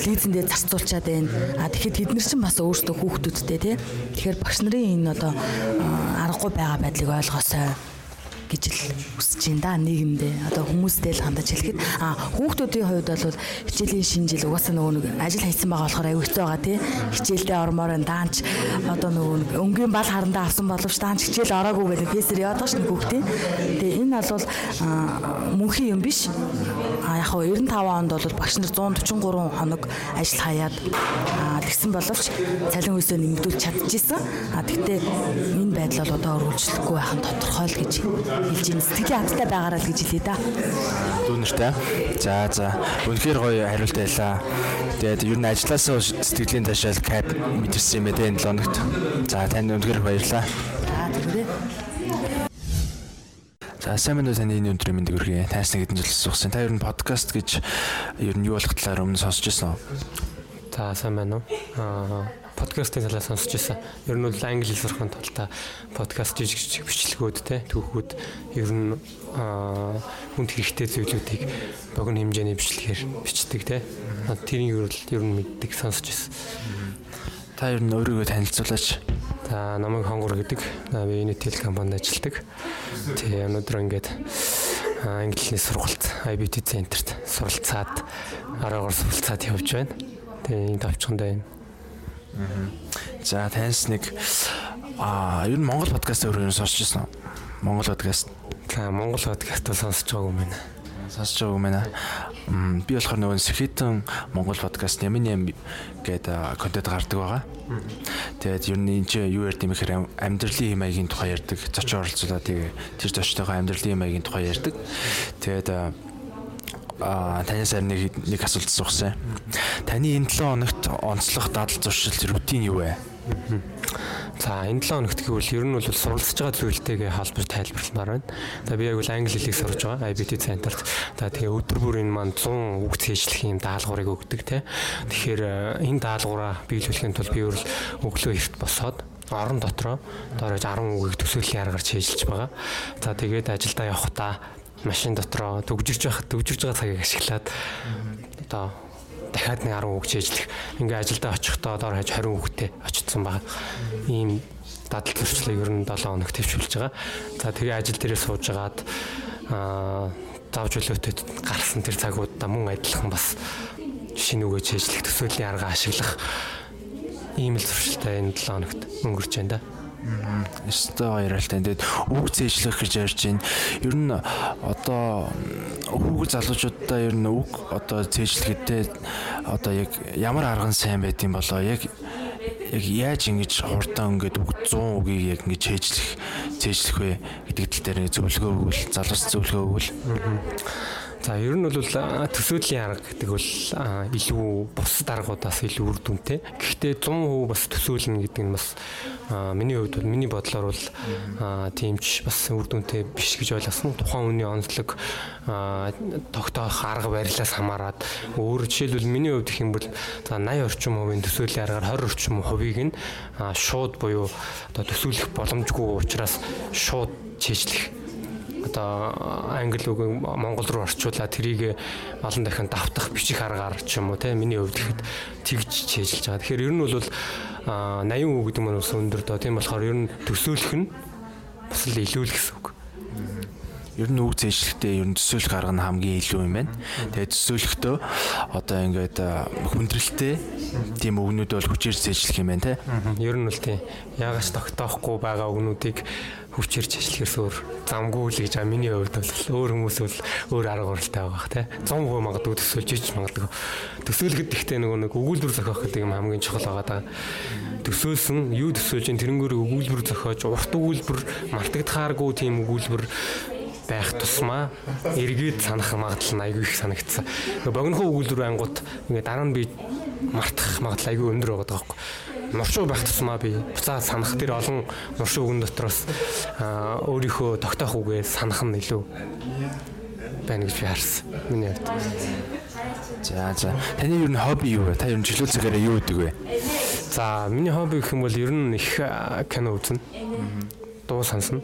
лизэндээ зарцуулчаад байна. А тэгэхэд бид нар ч бас өөрсдөө хүүхдүүдтэй тий. Тэгэхээр багш нарын энэ одоо аргагүй байгаа байдлыг ойлгосоо гэж л хүсэж байна да нийгэмдээ. Одоо хүмүүстэй л хандаж хэлэхэд а хүүхдүүдийн хувьд бол хичээлийн шинэ жил угаасаа нөгөө нэг ажил хийсэн байгаа болохоор аюу хэцүү байгаа тий. Хичээлдээ ормоор даанч одоо нөгөө нэг өнгийн бал харандаа авсан боловч даанч хичээл ороогүй гэдэг пэсэр яваад ш нь хүүхдээ. Тэгээ энэ бол мөнхийн юм биш. А яг хоо 95 онд бол багш нар 143 хоног ажил хаяад тэгсэн боловч цалин хөөсөө нэмэгдүүлж чадчихсан. А тэгтээ энэ байдал бол одоо өргөжлөхгүй байх нь тодорхой л гэж хэлж ин сэтгэлийн хаттай байгаараа л гэж хэлээ да. Дүүнэртэй. За за. Үнэхээр гоё хариулт байлаа. Тэгээд ер нь ажилласаа сэтгэлийн ташаал кап мэдэрсэн юм ээ энэ 7 хоногт. За танд үнэхээр баярлалаа. За тэгвэрээ. За сайн уу таны энэ өдрийн мэндийг хүргэе. Таас нэг хэдэн жил суусан. Та ер нь подкаст гэж ер нь юу болох талаар өмнө сонсч байсан уу? За сайн байна уу? Аа подкастын талаас сонсч байсан. Ер нь бол англи хэл сурахын тулд подкаст жижиг бичлэгүүд те түүхүүд ер нь хүнд хэрэгтэй зүйлүүдийг богино хэмжээний бичлэгээр бичдэг те. Тэрийг ер нь ер нь мэддэг сонсч байсан. Та ер нь өөрийгөө танилцуулаач. За намайг Хонгор гэдэг. Би Unitel компанид ажилладаг. Тэгээ өнөөдөр ингээд англи хэлний сургалт IBT центрт суралцаад араагаар суралцаад явж байна. Тэгээ энэ тавчханд байна. За таньс нэг аа ер нь Монгол подкаст өөрөө сонсч байсан уу? Монгол подкаст. За Монгол подкаст бол сонсож байгаагүй юм байна. Сонсож байгаагүй юм байна. Би болохоор нөгөө Сэхэтэн Монгол подкаст нэмэн нэм гэдэг контент гардаг байгаа. Тэгээд ер нь энэ чинь юу ярьд юм гэхээр амьдралын маягийн тухай ярьдаг. Зочин оролцуулаад тэр зочтойгоо амьдралын маягийн тухай ярьдаг. Тэгээд танаас харин нэг нэг асуулт асуусан. Таны энэ 7 хоногт онцлог дадал зуршил рутин юу вэ? За энэ 7 хоногт гэвэл ер нь бол суралцж байгаа зүйлтэйгээ холбож тайлбарламаар байна. За би яг бол англи хэлийг сурж байгаа IBT центрт. За тэгээ өдөр бүр энэ маань 100 үг цээжлэх юм даалгаврыг өгдөг те. Тэгэхээр энэ даалгавраа биелүүлэхийн тулд би өөр өглөө эрт босоод орон дотроо доорож 10 үгийг төсөөллийн аргаар чийжилж байгаа. За тэгээд ажилдаа явахдаа машин дотроо төгжирж байх төгжирж байгаа цагийг ашиглаад одоо дахиад нэг 10 үг чийжлэх ингээ ажилдаа очихдоо доор хаж 20 үгтэй очсон баг. Ийм дадал зөрчлийг ер нь 7 хоног төвчүүлж байгаа. За тэгээ ажил дээрээ суужгаад аа зав чөлөөтэй гарсан тэр цагуудаа мөн адилхан бас шинэ үгээ чэжлэх төсөөлийн арга ашиглах ийм л зуршилтай энэ 7 хоногт өнгөрч байна да. Өстой баяралтай. Тэгээд үг зээжлэх гэж ярьж байна. Ер нь одоо хүүг залуучуудаа ер нь үг одоо зээжлэхдээ одоо яг ямар арган сайн байдсан болоо яг яг яаж ингэж хурдан ингээд үг 100 үгийг яг ингэж чэжлэх зээжлэх вэ гэдэг тал дээр зөвлөгөө өгвөл залуус зөвлөгөө өгвөл За ер нь бол төсөөдлийн арга гэдэг бол илүү бусад аргуудаас илүү үр дүнтэй. Гэхдээ 100% бас төсөөлнө гэдэг нь бас миний хувьд бол миний бодлоор бол тиймч бас үр дүнтэй биш гэж ойлгосон. Тухайн үний онцлог тогтоох арга барилаас хамаарат өөр жишээлбэл миний хувьд гэх юм бол за 80 орчим хувийн төсөөлийн аргаар 20 орчим хувийг нь шууд буюу одоо төсөөлөх боломжгүй учраас шууд чийжлэх одоо англи үгийг монгол руу орчуулаад тэрийг олон дахин давтах бичих аргаар ч юм уу те миний хувьд ихэд тэгж чийжилж байгаа. Тэгэхээр ер нь бол 80 үг гэдэг нь бас өндөр доо. Тийм болохоор ер нь төсөөлөх нь бас л илүү л гэсэн үг. Ер нь үг зээшлэхдээ ер нь төсөөлөх арга нь хамгийн илүү юм байна. Тэгээд төсөөлөхдөө одоо ингээд хүндрэлтэй тийм өгнүүд бол хүчээр зээшлэх юм байна те. Ер нь бол тийм яагаас тогтоохгүй байгаа өгнүүдийг хүчээрч ажиллахээс өөр замгүй л гэж миний хувьд бол өөр хүмүүс бол өөр арга барилтай байгаа бах те 100% магадгүй төсөөлж ич магадгүй төсөөлөхөд ихтэй нөгөө нэг өгүүлбэр зохиох гэдэг юм хамгийн чухал байгаа да төсөөлсөн юу төсөөлж ин тэрнгөр өгүүлбэр зохиож урт өгүүлбэр мартагдахааргүй тийм өгүүлбэр байх тусмаа эргээд санах магадлал нь айгүй их санагдсан. Богинохон өгүүлбэр ангууд ингээ дараа нь би мартах магадлал айгүй өндөр байгаа даахгүй нуршуу байх тусмаа би буцаад санах тэр олон нуршуу үгэн дотроос өөрийнхөө тогтоох үгээ санах нь илүү байна гэж би харсан. Миний хувьд. За за. Таны ер нь хобби юу вэ? Та ер нь жилүү цагаараа юу гэдэг вэ? За, миний хобби гэх юм бол ер нь их кино үзнэ. Дуу сонсно.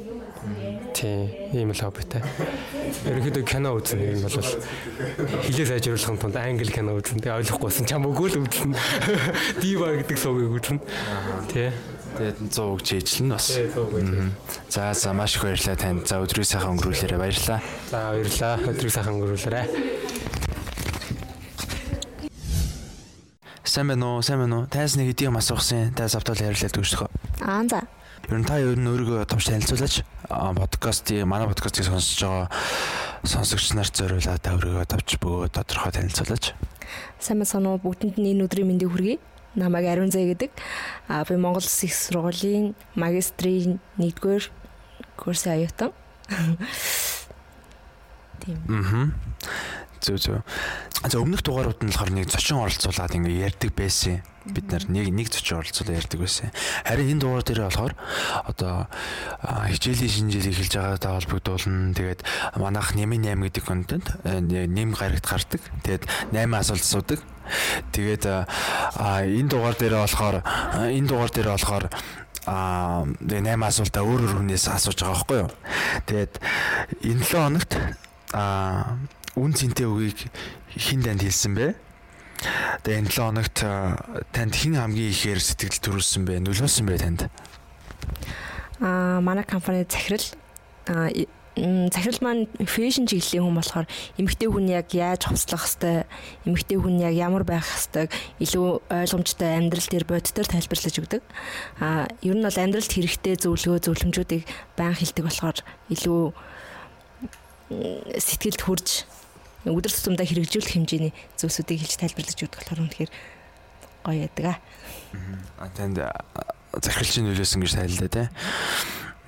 Тийм, ийм л хоббитай. Ерөнхийдөө кино үзнэ юм бол хилээ сайжруулахын тулд англи кино үзнэ. Тэгээ ойлгохгүйсэн чам өгөө л үзнэ. Дива гэдэг суугийг үзнэ. Тий. Тэгээд 100 үг чийжлэн бас. За за маш их баярлалаа танд. За өдрийн сайхан өнгөрүүлээрэ баярлалаа. За баярлалаа. Өдрийн сайхан өнгөрүүлээрэ. Сайн байна уу? Сайн байна уу? Тайс нэг хэдийн асуусан. Тайс автал ярилцлаа дүүжлөхөө. Аа за. Ер нь та ер нь өөрийгөө товч танилцуулаач. Подкастыг манай подкастыг сонсож байгаа сонсогч нарт зориулаад та өөрийгөө товч бөгөө тодорхой танилцуулаач. Сайн байна уу? Бүгдэнд энэ өдрийн мэндийг хүргэе. Намайг Ариун Зэ гэдэг. Аа би Монгол Улсын их сургуулийн магистрийн 1-р курсын аюутан. Тийм. Аа. Зөв зөв. За өмнөх дугаарууд нь болохоор нэг зочин оролцуулаад ингээ ярьдаг байсан бид нар нэг нэг зочин оролцуулаад ярьдаг байсан. Харин энэ дугаар дээр болохоор одоо хичээлийн шинжилгээ эхэлж байгаатай холбогдуулна. Тэгээд манайх нэмийн 8 гэдэг контент нэм гарагт гардаг. Тэгээд 8 асуулт асуудаг. Тэгээд энэ дугаар дээр болохоор энэ дугаар дээр болохоор а тэгээ 8 асуултаа өөр өөр хүнээс асууж байгаа байхгүй юу. Тэгээд энэ 7 хоногт а үн цэнтэй үгийг хин танд хэлсэн бэ? Тэгээ энэ 7 хоногт танд хэн хамгийн ихээр сэтгэл төрүүлсэн бэ? Нөлөөлсөн бэ танд? Аа манай компани захирал захирал маань фэшн чиглэлийн хүн болохоор эмэгтэй хүн яг яаж хувцлах хэвтэй эмэгтэй хүн яг ямар байх хэвтэйг илүү ойлгомжтой амьдрал дээр бодитоор тайлбарлаж өгдөг. Аа ер нь бол амьдралд хэрэгтэй зөвлөгөө зөвлөмжүүдийг байн хэлдэг болохоор илүү сэтгэлд хүрж өдөр тутамдаа хэрэгжүүлэх хэмжээний зүйлсүүдийг хэлж тайлбарлаж өгдөг болохоор үнэхээр гоё яадаг аа. А танд захирлын нөлөөсөн гэж тайллаа тий.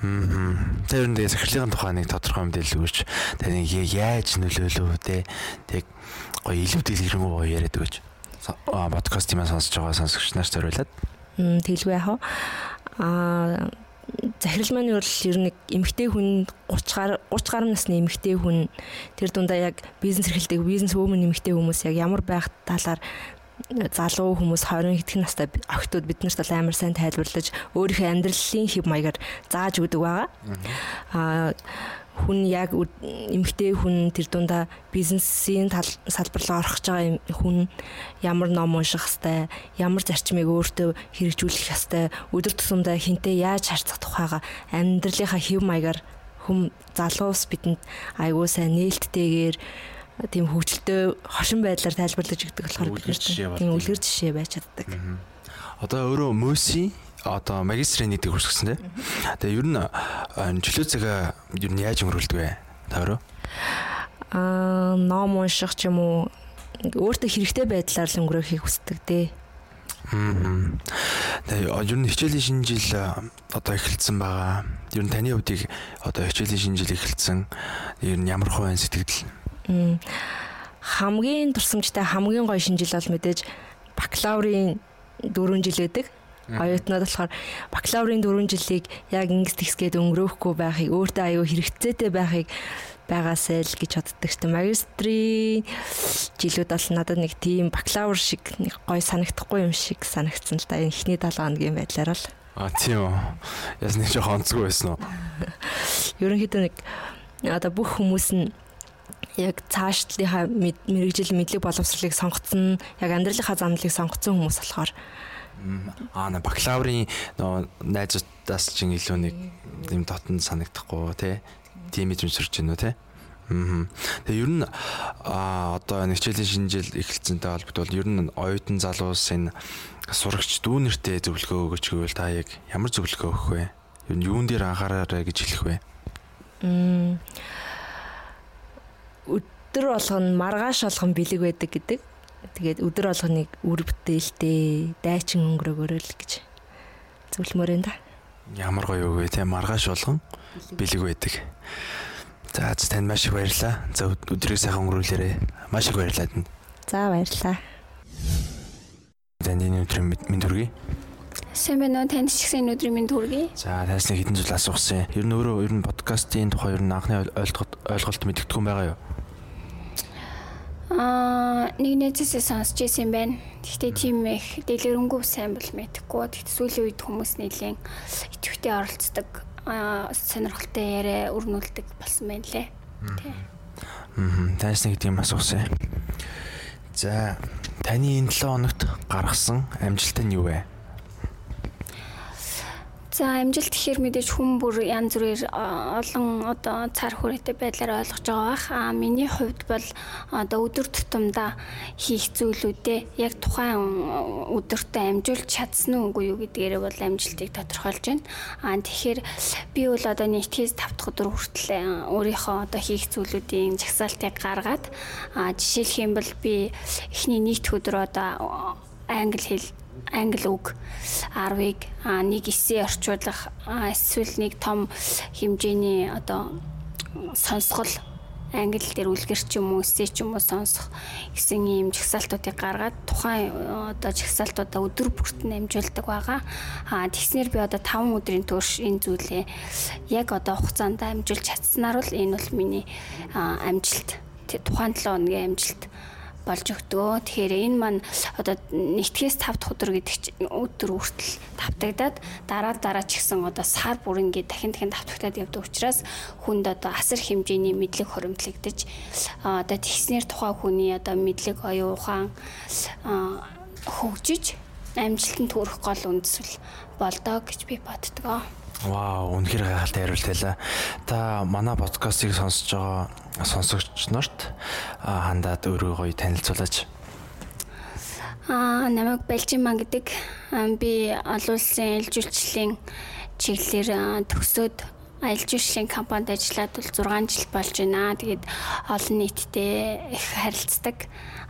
Мм. Тэр энэ захирлын тухай нэг тодорхой мэдээлэл өгөөч. Таны яаж нөлөөлөв те. Тэг гоё илүү дэлгэрэнгүй гоё яриад өгөөч. А подкаст юм сонсож байгаа сонсогч нарт зориулаад. Мм тэлгүй яах вэ? Аа захирал маань бол ер нь эмэгтэй хүн 30 гар 30 гаруй насны эмэгтэй хүн тэр дундаа яг бизнес эрхэлдэг бизнес өвмөн эмэгтэй хүмүүс яг ямар байх талаар залуу хүмүүс 20 хэдхэн настай охтууд бид нарт амар сайн тайлбарлаж өөрийнхөө амьдралын хэв маягаар зааж өгдөг байгаа. Аа хүн яг эмгтэй хүн тэр дундаа бизнесийн салбар руу орох гэж байгаа хүн ямар ном унших хэвээр ямар зарчмыг өөртөө хэрэгжүүлэх хэвээр өдөр тутамдаа хинтээ яаж харьцах тухайга амьдралынхаа хэв маягаар хүм залуус бидэнд айгуу сайн нээлттэйгээр тийм хөгжилтэй хошин байдлаар тайлбарлаж өгдөг болохоор тийм тийм. үлгэр жишээ байж чаддаг. Одоо өөрөө мөси одоо магистрийн нийтийг хүрсгсэн тийм. Тэгээ ер нь а, чөлөө цагаа ер нь яаж өнгөрүүлдэг вэ? Та өөрөө? Аа ном унших ч юм уу өөртөө хэрэгтэй байдлаар л өнгөрөөхийг хүсдэг дээ. Тэгээ ер нь хичээлийн шинэ жил одоо эхэлсэн байгаа. Ер нь таны хувьдыг одоо хичээлийн шинэ жил эхэлсэн ер нь ямар хувийн сэтгэл? Хамгийн турсамжтай хамгийн гоё шинжил бол мэдээж бакалаврын 4 жил байдаг. Оюутнууд болохоор бакалаврын 4 жилийг яг ингэс тэгсгээд өнгөрөөхгүй байхыг өөртөө аюу хэрэгцээтэй байхыг байгаасай л гэж боддог ч магистрийн жилүүд бол надад нэг тийм бакалавр шиг нэг гоё санагдахгүй юм шиг санагдсан л да энэ ихний 7 хоногийн байдлаар бол А тийм үү. Яс нэг жоо онцгүй байсан уу? ерөнхийдөө нэг одоо бүх хүмүүс нь яг цаашлалынхаа мэд- мэрэгжил мэдлэг боловсролыг сонгоцсон яг амьдралынхаа замналыг сонгоцсон хүмүүс болохоор Аа на бакалаврын нөө найзуудаас чинь илүү нэг юм дотн санагдахгүй тий. Тийм мэдрэмж сурч уу тий? Тэгээ ер нь аа одоо нэг хичээлийн шинэ жил эхэлсэнтэй холбогдвол ер нь оюутан залуус энэ сурагч дүүнертэй зөвлөгөө өгөөч гэвэл та яг ямар зөвлөгөө өгөх вэ? Ер нь юун дээр анхаараарай гэж хэлэх вэ? өдөр болгоно маргааш болгон бэлэг байдаг гэдэг. Тэгээд өдөр болгоныг үр бүтээлтэй дайчин өнгөрөөгөөрөө л гэж зөвлөмөр энэ да. Ямар гоё үг вэ тий? Маргааш болгон бэлэг байдаг. За за, танд маш их баярлалаа. За өд- өдрийг сайхан өнгөрүүлээрэй. Маш их баярлалаа танд. За баярлалаа. Энэ өдрийн мэнд хүргэе. Сайн байна уу? Танд ч энэ өдрийн минь төргий. За танаас нэг хэдэн зүйл асуухсан. Ер нь өөрөө ер нь подкастын тухай ер нь анхны ойл- ойлголт ойлголт мэддэггүй юм байгаа юу? Аа, нэг нэзээсээ сонсч ирсэн байна. Гэхдээ тийм их дэлгэрэнгүй сайн бол мэдэхгүй. Гэхдээ сүүлийн үед хүмүүс нэлээд идэвхтэй оролцдог, сонирхолтой яриа өрнүүлдэг болсон байна лээ. Тий. Аа. Танаас нэг тийм асуухсан. За таны энэ 7 хоногт гаргасан амжилт нь юу вэ? За амжилт гэхээр мэдээж хүн бүр янз бүрээр олон одоо цар хүрээтэй байдлаар ойлгож байгаа бах. А миний хувьд бол одоо өдөр тутамдаа хийх зүйлүүдээ яг тухайн өдөртөө амжуулж чадсан үгүй юу гэдгээрээ бол амжилтыг тодорхойлж байна. А тэгэхээр би бол одоо нийтгээс 5 дахь өдөр хүртэл өөрийнхөө одоо хийх зүйлүүдийн жагсаалтыг гаргаад а жишээлх юм бол би эхний нийт өдөр одоо англи хэл англи үг 10-ыг а, нэг эсээ орчуулах эсвэл нэг том хэмжээний одоо сонсгол англи дээр үлгэр ч юм уу эсээ ч юм уу сонсох гэсэн ийм жагсаалтуудыг гаргаад тухайн одоо жагсаалтуудаа өдөр бүрт намжуулдаг байгаа. Аа тэгснэр би одоо 5 өдрийн турш энэ зүйлээ яг одоо хугацаанд амжуулж чадсанаар бол энэ бол миний амжилт тухайн 7 хоногийн амжилт болж өгдөө. Тэгэхээр энэ маань одоо нэгтгэс 5 дахь өдөр гэдэг өдөр хүртэл давтагдаад дараа дараа ч гэсэн одоо сар бүр ингээд дахин дахин давтагдаад явдаг учраас хүнд одоо асар хэмжээний мэдлэг хуримтлагдаж а, одоо тэгснэр тухайн хүний одоо мэдлэг оюун ухаан хөгжиж амжилтанд хүрэх гол үндэслэл болдоо гэж би боддгоо. Вау, үнэхээр гайхалтай хариулт байлаа. Та манай подкастыг сонсож байгаа сонсогч нарт хандаад өөрөө гоё танилцуулаач. Аа намайг Балжиман гэдэг аа, би олон улсын ээлж үйлчлэлийн чиглэлээр төгсөөд ээлж үйлчлэлийн компанид ажиллаад бол 6 жил болж байна. Тэгээд олон нийттэй их харилцдаг.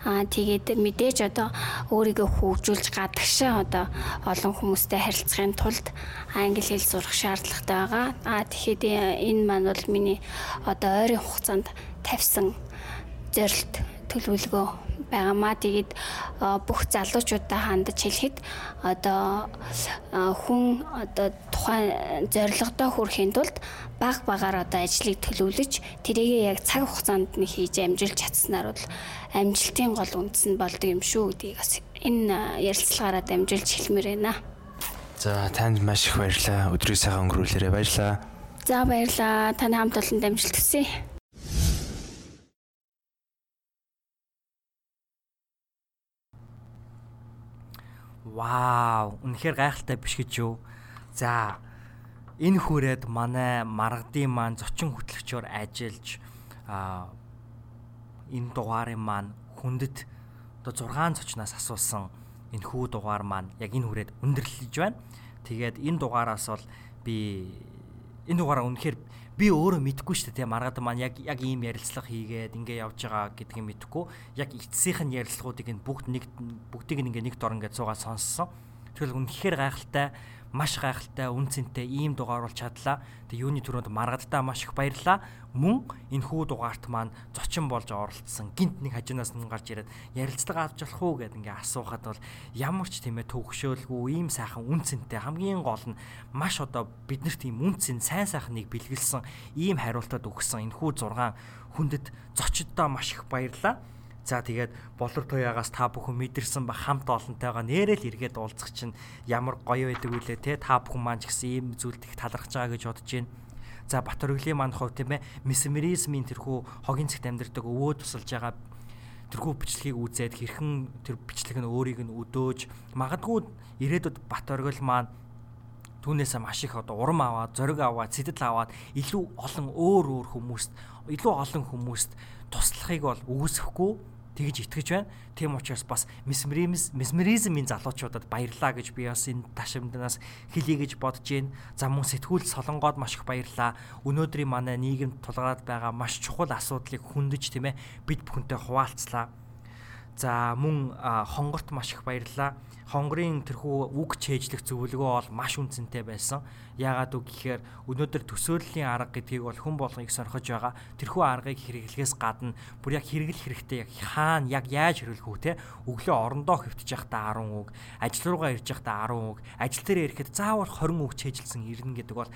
Аа тэгээд мэдээж одоо өөрийгөө хөгжүүлж гадагшаа одоо олон хүмүүстэй харилцахын тулд англи хэл сурах шаардлагатай байгаа. Аа тэгэхэд энэ маань бол миний одоо ойрын хугацаанд тавьсан зорилт төлөвлөгөө байгаамаа. Тэгээд бүх залуучуудаа хандаж хэлэхэд одоо хүн одоо тухайн зорилгодоо хүрэхийн тулд баг багаар одоо ажлыг төлөвлөж тэрийгээ яг цаг хугацаанд нь хийж амжуулж чадсанаар бол амжилтын гол үндэс нь болдог юм шүү гэдгийг бас энэ ярилцлагаараа дамжуулж хэлмээр байна. За танд маш их баярлалаа. Өдрийг сайхан өнгөрүүлээрэй. Баярлалаа. За баярлаа. Таны хамт олон дамжилт хүсье. Вау, үнэхээр гайхалтай биш гэж юу? За, энэ хүрээд манай маргадын маань зочин хөтлөгчөөр ажиллаж аа энэ дугаарын маань хүндэт одоо 6 зочноос асуусан энэ хүү дугаар маань яг энэ хүрээд өндөрлөж байна. Тэгээд энэ дугаараас бол би энэ дугаараа үнэхээр би өөрөө мэдэхгүй шүү дээ. Маргад маань яг яг ийм ярилцлага хийгээд ингээ явж байгаа гэдгийг мэдэхгүй. Яг эцсийнх нь ярилцлагуудыг энэ бүгд нэг бүгдийг ингээ нэг дор ингээ цугаа сонссон. Тэгэл үнэхээр гайхалтай маш гайхалтай үн цэнтэй ийм дугаар бол чадлаа. Тэг юуны төрөнд маргадтаа маш их баярлаа. Мөн энэ хүү дугаарт маань зочин болж оролцсон. Гинт нэг хажуунаас нь гарч ирээд ярилцлага авч болох уу гэд ингээ асуухад бол ямар ч тийм ээ төвөгшөөлгүй ийм сайхан үн цэнтэй хамгийн гол нь маш одоо биднэрт ийм үн цэн сайн сайхныг бэлгэлсэн ийм хариултад өгсөн энэ хүү 6 хүндэт зочдтой маш их баярлаа. За тэгээд болор туяагаас та бүхэн мэдэрсэн ба хамт олонтойгоо нэрэл эргээд уулзах чинь ямар гоё байдаг вүлээ те. Та бүхэн маань ч гэсэн ийм зүйлд их талархаж байгаа гэж бодож байна. За Батөр өглөө маань хувь тийм ээ? Месмеризмын тэрхүү хогийн цэгт амьдардаг өвөө тусалж байгаа тэрхүү бичлэгийг үзээд хэрхэн тэр бичлэг нь өөрийг нь өдөөж магадгүй ирээдүйд Батөргөл маань түүнээсээ маш их одоо урам аваад зориг аваад сэтэл аваад илүү олон өөр өөр хүмүүст илүү олон хүмүүст туслахыг бол үүсэхгүй тэгж итгэж байна. Тийм учраас бас месмеризм месмеризмын залуучуудад баярлаа гэж би бас энэ ташимднаас хэлье гэж бодож байна. За мөн сэтгүүл солонгоод маш их баярлаа. Өнөөдрийн манай нийгэмд тулгараад байгаа маш чухал асуудлыг хөндөж тийм ээ бид бүхэнтэй хуваалцлаа. За мөн хонгорт маш их баярлаа. Хонгорын тэрхүү үг чэйжлэх зөвлөгөө бол маш үнцэнтэй байсан. Яагаад үг гэхээр өнөөдөр төсөөллийн арга гэдгийг бол хүн болгон их сонирхож байгаа. Тэрхүү аргыг хэрэглэхээс гадна бүр яг хэрэглэх хэрэгтэй яг хаана яг яаж хэрэглэх үү те өглөө орондоо хөвтөж явахдаа 10 үг, ажил руугаа ирж явахдаа 10 үг, ажил дээр ирэхэд заавал 20 үг чэйжилсэн ирнэ гэдэг бол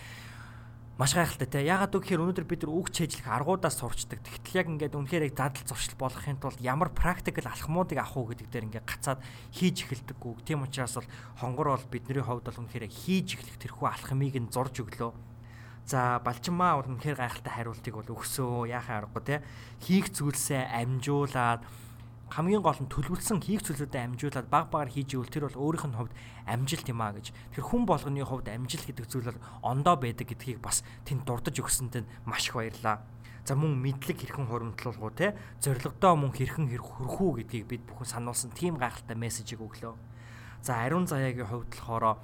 маш гайхалтай те. Ягаад гэвэл өнөөдөр бид үг чэйжлэх аргуудаас сурчдаг. Тэгтэл яг ингээд үнэхээр яг дадал зуршил болгохын тулд ямар практикл алхмуудыг авах уу гэдэг дээр ингээд гацаад хийж эхэлдэггүй. Тийм учраас бол хонгор бол бидний хувьд бол үнэхээр хийж эхлэх тэрхүү алхмыг нь зурж өглөө. За балчмаа бол үнэхээр гайхалтай хариултыг бол өгсөө. Яахаа аргагүй те. Хийх зүйлсээ амжуулаад хамгийн гол нь төлөвлөсөн хийх зүйлүүдэд амжуулаад баг багаар хийж ивэл тэр бол өөрийнх нь хувьд амжилт юм а гэж. Тэр хүн болгоны хувьд амжилт гэдэг зүйл бол ондоо байдаг гэдгийг бас тэнд дурдж өгсөнд нь маш их баярлаа. За мөн мэдлэг хэрхэн хуримтлуулгуу те зоригдоо мөн хэрхэн хөрөх үү гэдгийг бид бүхэн сануулсан тийм гайхалтай мессежийг өглөө. За ариун заяагийн хувьд болохоор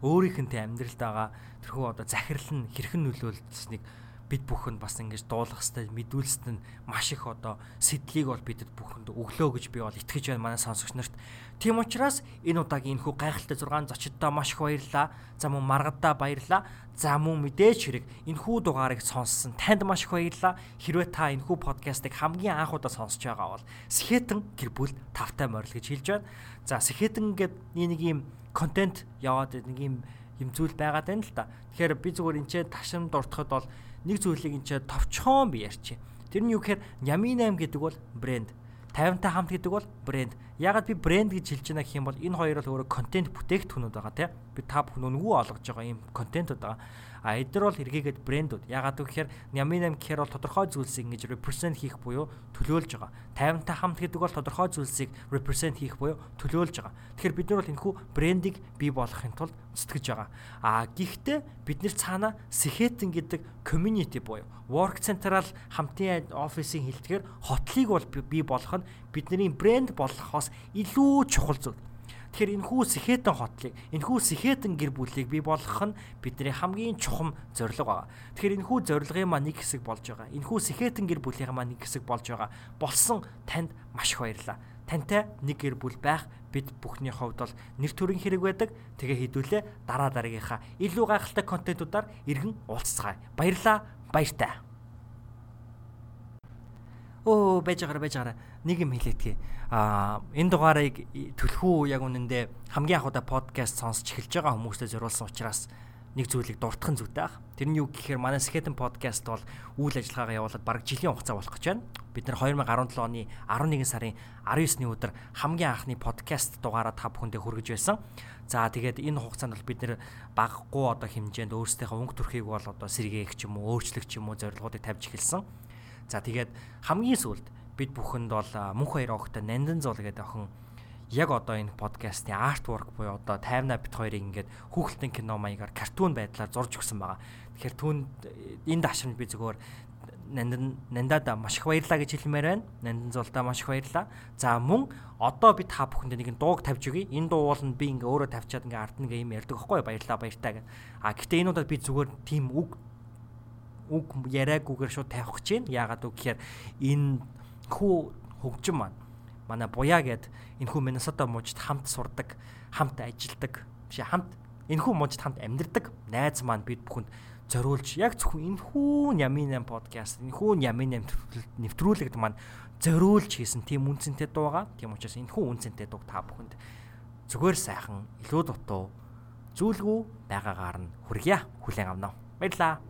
өөрийнхөнтэй амьдралд байгаа тэрхүү одоо захирал нь хэрхэн нөлөөлснэг бид бүхэнд бас ингэж дуулах хэвээр мэдүүлсэд нь маш их одоо сэтлийг бол бидэд бүхэнд өглөө гэж би бол итгэж байна манай сонсогч нарт. Тийм учраас энэ удаагийн энэхүү гайхалтай 6 зочдтой маш их баярлалаа. За мөн маргадаа баярлалаа. За мөн мэдээж хэрэг энэхүү дугаарыг сонссон танд маш их баярлалаа. Хэрвээ та энэхүү подкастыг хамгийн анх удаа сонсож байгаа бол Сэхэтэн гэр бүл тавтай морил гэж хэлж байна. За Сэхэтэн гэдэг нэг юм контент яваад нэг юм юм зүйл байгаад байна л та. Тэгэхээр би зүгээр энэ ч ташин дуртахад бол нэг зүйлийг энэ товчхон би ярьчих. Тэр нь юу гэхээр Ями 8 гэдэг бол брэнд. 50-тай хамт гэдэг бол брэнд. Ягаад би брэнд гэж хэлж байна гэх юм бол энэ хоёр бол өөрөө контент бүтээгдэхүүнүүд байгаа тийм. Би та бүхэн үнгүү олгож байгаа ийм контентууд байгаа. А эдгээр бол эргээгээд брэндүүд. Ягаад гэвэл Ями 8 гэхээр бол тодорхой зүйлсийг ингэж represent хийх буюу төлөөлж байгаа. 50-тай хамт гэдэг бол тодорхой зүйлсийг represent хийх буюу төлөөлж байгаа. Тэгэхээр бид нар бол энэхүү брендийг бий болгохын тулд сэтгэж байгаа. А гэхдээ бид нэр цаана Сэхэтэн гэдэг community буюу work central хамтын офисын хэлтгэр хотлыг бол бий болгох нь бидний брэнд болгохоос илүү чухал зүйл. Тэгэхээр энэ хүү Сэхэтэн хотлыг, энэ хүү Сэхэтэн гэр бүлийг бий болгох нь бидний хамгийн чухам зорилго байгаа. Тэгэхээр энэ хүү зорилгын маань нэг хэсэг болж байгаа. Энэ хүү Сэхэтэн гэр бүлийн маань нэг хэсэг болж байгаа. Болсон танд маш их баярлалаа. Тантай нэг гэр бүл байх бид бүхний хувьд бол нэр төрийн хэрэг байдаг. Тэгээ хідүүлээ дараа дараагийнхаа илүү гайхалтай контентуудаар иргэн уулзцгаая. Баярлалаа. Баяртай. Оо байж байгаараа байж байгаараа нэг юм хэлээдгээ. Аа энэ дугаарыг төлхөө яг үнэндээ хамгийн анх удаа подкаст сонсч эхэлж байгаа хүмүүстээ зориулсан учраас нэг зүйлийг дуртахын зүйтэй ах. Тэр нь юу гэхээр манай Skeleton podcast бол үйл ажиллагаагаа явуулаад бараг жилийн хугацаа болох гэж байна. Бид нэр 2017 оны 11 сарын 19-ны өдөр хамгийн анхны подкаст дугаараа та бүхэндээ хүргэж байсан. За тэгээд энэ хугацаанд бол бид нэр багахгүй одоо хэмжээнд өөрсдийнхөө өнгө төрхийг бол одоо сэргээх ч юм уу, өөрчлөх ч юм уу зорилгоодыг тавьж эхэлсэн. За тэгээд хамгийн сүүлд бид бүхэнд бол мөнх хоёр охтой Нандин зул гэдэг охин яг одоо энэ подкастын артворк буюу одоо таймна бит хоёрыг ингээд хүүхэлдэйн кино маягаар картун байдлаар зурж өгсөн байгаа. Тэгэхээр түүнд энэ дашрамд би зөвхөн нандин нандад маш их баярлаа гэж хэлмээр байна. Нандин зултаа маш их баярлаа. За мөн одоо би та бүхэнд нэг дууг тавьж өгье. Энэ дуу бол би ингээ өөрөө тавьчаад ингээ ард нэг юм ярьдаг байхгүй баярлаа баяртаа гэх. А гэтээ энэ удаад би зүгээр тийм үг үг яриаггүйгээр шууд тавих гэж байна. Яагаад үг гэхээр энэ хүү хөгжим маань манай буяа гэд энэ хүү Миннесота мужид хамт сурдаг, хамт ажилдаг, биш хамт энэ хүү мужид хамт амьдардаг найз маань бид бүхэнд зориулж яг зөвхөн энэ хүү Ямин 8 подкаст энэ хүү Ямин 8 нэвтрүүлэгт маань зориулж хийсэн тийм үнцэнтэй дууга. Тийм учраас энэ хүү үнцэнтэй дууг та бүхэнд зүгээр сайхан илүү дутуу зүйлгүй байгаагаар нь хүргье. Хүлээн авнаа. Баярлалаа.